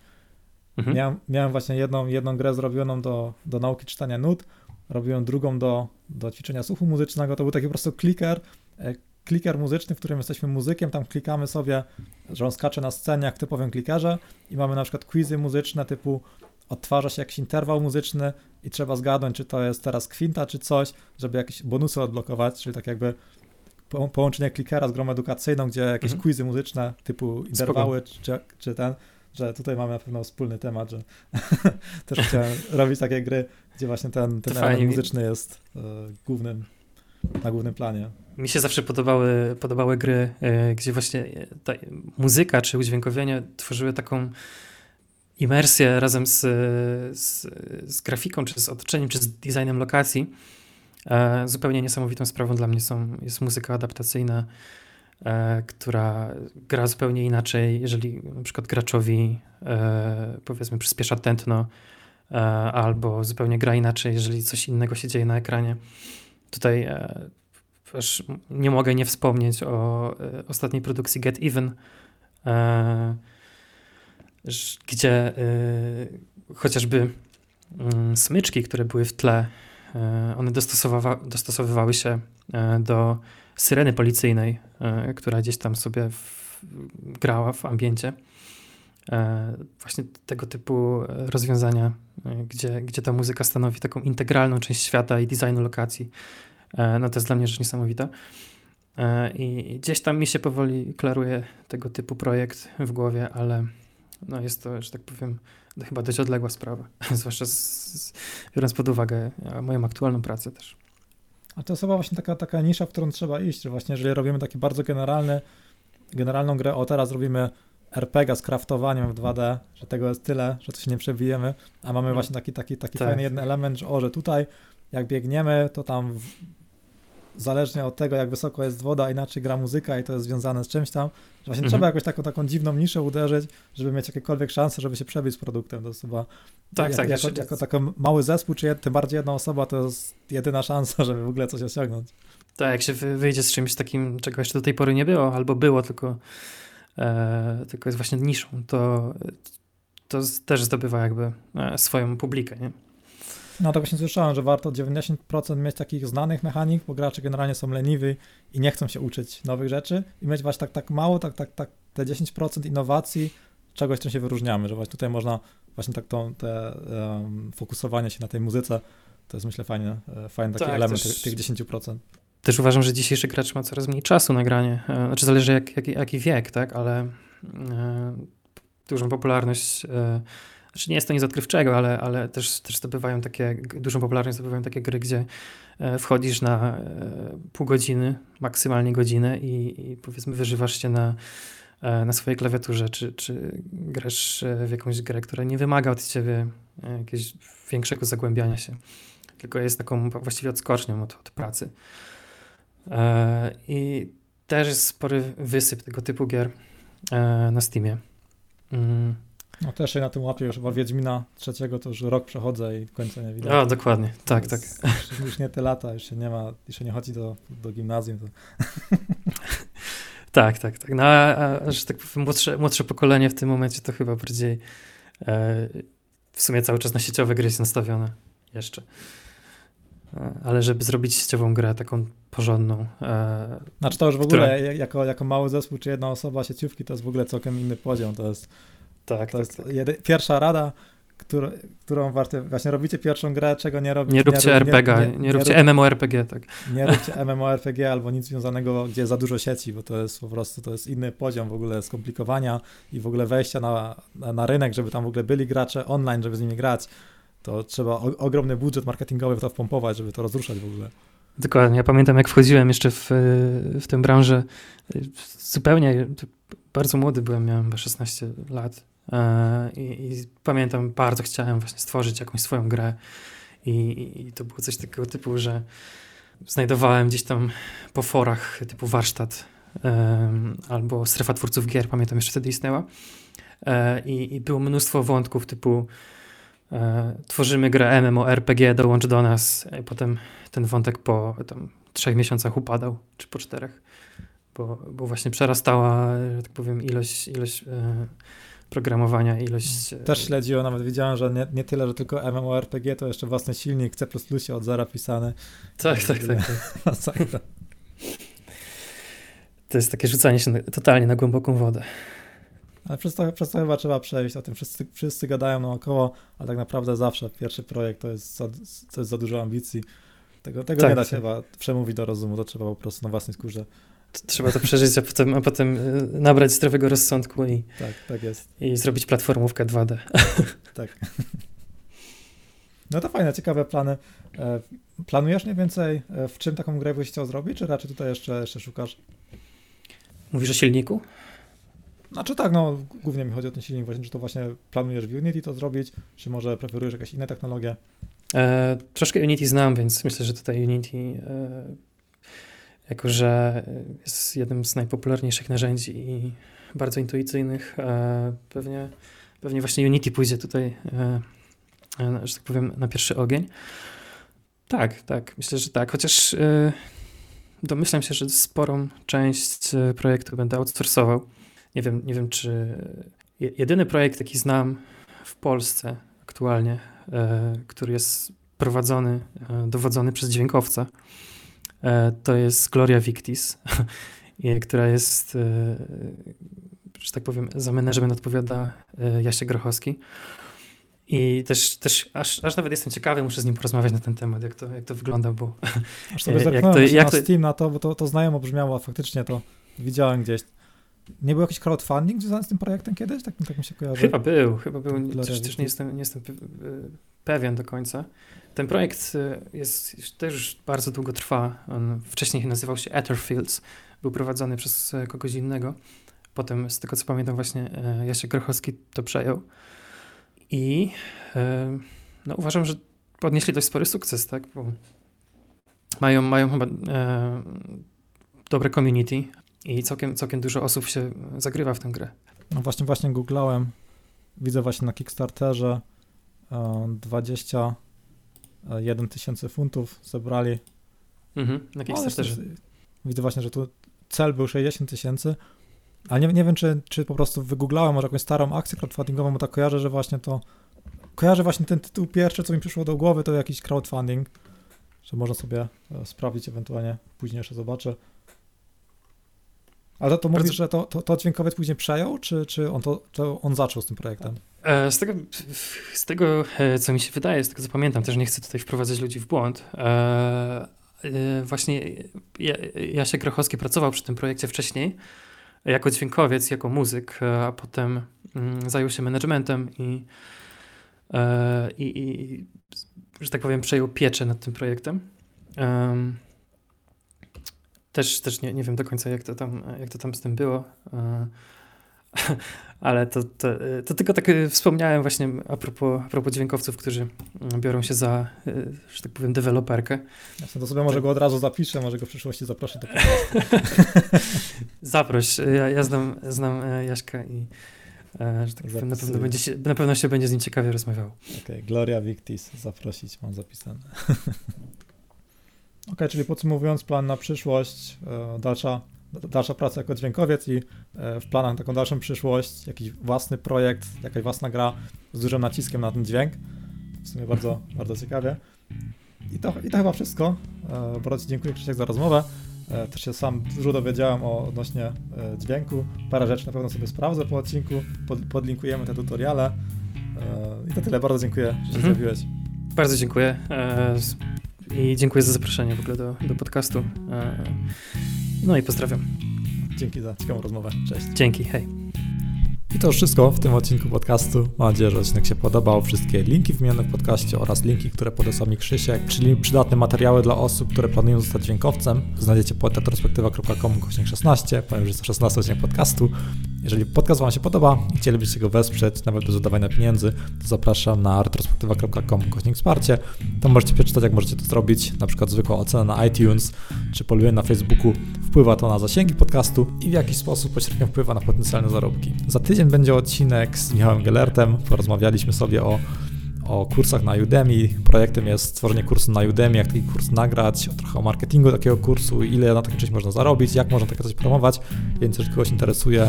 A: Mhm. Miałem, miałem właśnie jedną, jedną grę zrobioną do, do nauki czytania nut, robiłem drugą do, do ćwiczenia słuchu muzycznego. To był taki po prostu kliker, e, kliker muzyczny, w którym jesteśmy muzykiem, tam klikamy sobie, że on skacze na scenie jak typowym klikerze i mamy na przykład quizy muzyczne typu odtwarza się jakiś interwał muzyczny i trzeba zgadnąć, czy to jest teraz kwinta, czy coś, żeby jakieś bonusy odblokować, czyli tak jakby połączenie klikera z grą edukacyjną, gdzie jakieś mhm. quizy muzyczne typu interwały, czy, czy ten, że tutaj mamy na pewno wspólny temat, że też chciałem robić takie gry, gdzie właśnie ten, ten element muzyczny jest y, głównym, na głównym planie.
B: Mi się zawsze podobały, podobały gry, y, gdzie właśnie ta muzyka czy udźwiękowienie tworzyły taką imersję razem z, z, z grafiką, czy z otoczeniem, czy z designem lokacji. E, zupełnie niesamowitą sprawą dla mnie są, jest muzyka adaptacyjna, e, która gra zupełnie inaczej, jeżeli na przykład graczowi e, powiedzmy przyspiesza tętno, e, albo zupełnie gra inaczej, jeżeli coś innego się dzieje na ekranie. Tutaj e, nie mogę nie wspomnieć o e, ostatniej produkcji Get Even, e, gdzie chociażby mm, smyczki, które były w tle, one dostosowywa dostosowywały się do syreny policyjnej, e, która gdzieś tam sobie w, grała w ambiencie. E, właśnie tego typu rozwiązania, e, gdzie, gdzie ta muzyka stanowi taką integralną część świata i designu lokacji. No to jest dla mnie rzecz niesamowita. I gdzieś tam mi się powoli klaruje tego typu projekt w głowie, ale no jest to, że tak powiem, chyba dość odległa sprawa, zwłaszcza z, z, biorąc pod uwagę moją aktualną pracę też.
A: A to jest chyba właśnie taka, taka nisza, w którą trzeba iść, że właśnie jeżeli robimy taki bardzo generalny, generalną grę, o teraz robimy RPG z kraftowaniem w 2D, że tego jest tyle, że to się nie przebijemy, a mamy mm. właśnie taki, taki, taki tak. fajny jeden element, że o, że tutaj jak biegniemy, to tam zależnie od tego, jak wysoko jest woda, inaczej gra muzyka i to jest związane z czymś tam, że właśnie mhm. trzeba jakoś taką, taką dziwną niszę uderzyć, żeby mieć jakiekolwiek szanse, żeby się przebić z produktem. To jest chyba
B: tak, jak, tak,
A: jako, jako taki mały zespół, czy tym bardziej jedna osoba, to jest jedyna szansa, żeby w ogóle coś osiągnąć.
B: Tak, jak się wyjdzie z czymś takim, czego jeszcze do tej pory nie było, albo było, tylko, e, tylko jest właśnie niszą, to, to też zdobywa jakby e, swoją publikę, nie?
A: No to właśnie słyszałem, że warto 90% mieć takich znanych mechanik, bo gracze generalnie są leniwi i nie chcą się uczyć nowych rzeczy i mieć właśnie tak, tak mało, tak, tak, tak te 10% innowacji, czegoś, czym się wyróżniamy, że właśnie tutaj można właśnie tak to, te um, fokusowanie się na tej muzyce, to jest myślę fajnie, e, fajny taki tak, element też, tych 10%.
B: Też uważam, że dzisiejszy gracz ma coraz mniej czasu na granie, e, znaczy zależy jak, jak, jaki wiek, tak, ale e, dużą popularność e, znaczy nie jest to nic odkrywczego, ale, ale też, też zdobywają takie, dużą popularność zdobywają takie gry, gdzie e, wchodzisz na e, pół godziny, maksymalnie godzinę i, i powiedzmy wyżywasz się na, e, na swojej klawiaturze, czy, czy grasz w jakąś grę, która nie wymaga od ciebie jakiegoś większego zagłębiania się, tylko jest taką właściwie odskocznią od, od pracy. I też jest spory wysyp tego typu gier na Steamie.
A: No też się na tym łapię już chyba Wiedźmina trzeciego, to już rok przechodzę i końca nie widać.
B: A, dokładnie, tak, tak.
A: Już, już, nie te lata, już się nie ma, już nie chodzi do, do gimnazjum. To...
B: tak, tak, tak. No, a, a, że tak powiem, młodsze, młodsze pokolenie w tym momencie to chyba bardziej e, w sumie cały czas na sieciowe gry jest nastawione jeszcze. E, ale żeby zrobić sieciową grę taką porządną. E,
A: znaczy to już w która... ogóle jako, jako mały zespół czy jedna osoba sieciówki to jest w ogóle całkiem inny poziom. To jest
B: tak,
A: to
B: tak,
A: jest tak. Jedy, pierwsza rada, którą, którą warto, właśnie robicie pierwszą grę, czego nie robicie.
B: Nie róbcie nie, RPG, nie, nie, nie róbcie MMORPG, tak.
A: Nie róbcie MMORPG albo nic związanego, gdzie za dużo sieci, bo to jest po prostu, to jest inny poziom w ogóle skomplikowania i w ogóle wejścia na, na, na rynek, żeby tam w ogóle byli gracze online, żeby z nimi grać. To trzeba o, ogromny budżet marketingowy w to wpompować, żeby to rozruszać w ogóle.
B: Dokładnie. Ja pamiętam, jak wchodziłem jeszcze w, w tę branżę, zupełnie bardzo młody byłem, miałem chyba 16 lat I, I, pamiętam, bardzo chciałem właśnie stworzyć jakąś swoją grę. I, I, to było coś takiego typu, że znajdowałem gdzieś tam po forach typu warsztat um, albo strefa twórców gier, pamiętam jeszcze wtedy istniała. E, i, I było mnóstwo wątków typu e, tworzymy grę MMORPG, dołącz do nas. I potem ten wątek po tam, trzech miesiącach upadał, czy po czterech, bo, bo właśnie przerastała, że tak powiem, ilość, ilość e, programowania, ilość...
A: Też śledziło, nawet widziałem, że nie, nie tyle, że tylko MMORPG, to jeszcze własny silnik C++ od zera pisany.
B: Tak, tak, tak. tak. to jest takie rzucanie się totalnie na głęboką wodę.
A: Ale przez to, przez to chyba trzeba przejść, o tym wszyscy, wszyscy gadają naokoło, ale tak naprawdę zawsze pierwszy projekt to jest za, to jest za dużo ambicji. Tego, tego tak, nie da się tak. chyba przemówić do rozumu, to trzeba po prostu na własnej skórze
B: Trzeba to przeżyć, a potem, a potem y, nabrać zdrowego rozsądku i,
A: tak, tak jest.
B: i zrobić platformówkę 2D.
A: Tak. No to fajne, ciekawe plany. E, planujesz mniej więcej, e, w czym taką grę byś chciał zrobić, czy raczej tutaj jeszcze, jeszcze szukasz?
B: Mówisz o silniku?
A: Znaczy tak, no głównie mi chodzi o ten silnik właśnie, czy to właśnie planujesz w Unity to zrobić, czy może preferujesz jakieś inne technologie?
B: E, troszkę Unity znam, więc myślę, że tutaj Unity e, jako że jest jednym z najpopularniejszych narzędzi i bardzo intuicyjnych. E, pewnie, pewnie właśnie Unity pójdzie tutaj, e, e, że tak powiem, na pierwszy ogień. Tak, tak, myślę, że tak, chociaż domyślam się, że sporą część projektu będę outsourcował. Nie wiem, nie wiem, czy jedyny projekt, jaki znam w Polsce aktualnie, który jest prowadzony, dowodzony przez dźwiękowca, to jest Gloria Victis, która jest, e, że tak powiem, za management odpowiada e, Jasie Grochowski. I też, też aż, aż nawet jestem ciekawy, muszę z nim porozmawiać na ten temat, jak to, jak to wygląda, bo...
A: Aż sobie jak to, jak na to... Steam na to, bo to, to znajomo brzmiało, a faktycznie to widziałem gdzieś. Nie był jakiś crowdfunding związany z tym projektem kiedyś? Tak, tak mi się kojarzy.
B: Chyba był, chyba był, też, też nie jestem, nie jestem pewien do końca. Ten projekt y, jest, też już bardzo długo trwa. On wcześniej nazywał się Etherfields. Był prowadzony przez e, kogoś innego. Potem, z tego co pamiętam, właśnie e, Jasiek Grochowski to przejął. I e, no, uważam, że podnieśli dość spory sukces, tak? Bo mają, mają chyba e, dobre community i całkiem, całkiem dużo osób się zagrywa w tę grę.
A: No właśnie, właśnie googlałem. Widzę właśnie na Kickstarterze 21 tysięcy funtów zebrali.
B: Mhm, na Kickstarterze.
A: widzę właśnie, że tu cel był 60 tysięcy, ale nie, nie wiem, czy, czy po prostu wygooglałem może jakąś starą akcję crowdfundingową, bo tak kojarzę, że właśnie to kojarzę właśnie ten tytuł pierwszy, co mi przyszło do głowy, to jakiś crowdfunding, że można sobie e, sprawdzić ewentualnie, później jeszcze zobaczę. Ale to, to mówisz, że to, to, to dźwiękowiec później przejął, czy, czy on, to, to on zaczął z tym projektem?
B: E, z tego, z tego, e, co mi się wydaje, z tego, co pamiętam, też nie chcę tutaj wprowadzać ludzi w błąd, właśnie Jasiek Grochowski pracował przy tym projekcie wcześniej jako dźwiękowiec, jako muzyk, a potem mm, zajął się managementem i, i, i że tak powiem, przejął pieczę nad tym projektem. Też, też nie, nie wiem do końca, jak to tam, jak to tam z tym było. E, ale to, to, to, tylko tak e, wspomniałem właśnie a propos, a propos dźwiękowców, którzy biorą się za, e, że tak powiem, deweloperkę.
A: Jasne, to sobie może go od razu zapiszę, może go w przyszłości zaproszę do
B: Zaproś, ja, ja znam, znam Jaśka i że tak powiem, na, pewno będzie się, na pewno się będzie z nim ciekawie rozmawiał.
A: Okej, okay, Gloria Victis, zaprosić, mam zapisane. Ok, czyli podsumowując plan na przyszłość, e, dalsza, dalsza praca jako dźwiękowiec i e, w planach na taką dalszą przyszłość jakiś własny projekt, jakaś własna gra z dużym naciskiem na ten dźwięk. W sumie bardzo, bardzo ciekawie. I to, I to chyba wszystko. E, bardzo dziękuję Krzysiek za rozmowę. Też się sam dużo dowiedziałem o odnośnie dźwięku. Parę rzeczy na pewno sobie sprawdzę po odcinku. Pod, podlinkujemy te tutoriale. I to tyle. Bardzo dziękuję, że się mhm. zjawiłeś.
B: Bardzo dziękuję i dziękuję za zaproszenie w ogóle do, do podcastu. E, no i pozdrawiam.
A: Dzięki za ciekawą rozmowę. Cześć.
B: Dzięki, hej.
A: To już wszystko w tym odcinku podcastu. Mam nadzieję, że odcinek się podobał. Wszystkie linki wymienione w podcaście oraz linki, które podesłał mi Krzysiek, czyli przydatne materiały dla osób, które planują zostać dźwiękowcem, znajdziecie pod retrospektywa.com 16. Powiem, że jest to 16 odcinek podcastu. Jeżeli podcast Wam się podoba i chcielibyście go wesprzeć, nawet bez dodawania pieniędzy, to zapraszam na retrospektywa.com kośnik wsparcie. Tam możecie przeczytać, jak możecie to zrobić, na przykład zwykła ocena na iTunes, czy polubienie na Facebooku. Wpływa to na zasięgi podcastu i w jakiś sposób pośrednio wpływa na potencjalne zarobki. Za tydzień będzie odcinek z Michałem Gellertem. Porozmawialiśmy sobie o o kursach na Udemy. Projektem jest stworzenie kursu na Udemy, jak taki kurs nagrać, trochę o marketingu takiego kursu, ile na takim czymś można zarobić, jak można takie coś promować. Więc jeżeli kogoś interesuje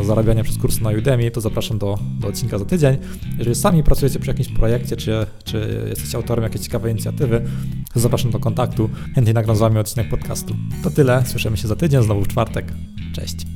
A: e, zarabianie przez kursy na Udemy, to zapraszam do, do odcinka za tydzień. Jeżeli sami pracujecie przy jakimś projekcie, czy, czy jesteście autorem jakiejś ciekawej inicjatywy, to zapraszam do kontaktu. Chętnie nagram z Wami odcinek podcastu. To tyle, słyszymy się za tydzień, znowu w czwartek. Cześć.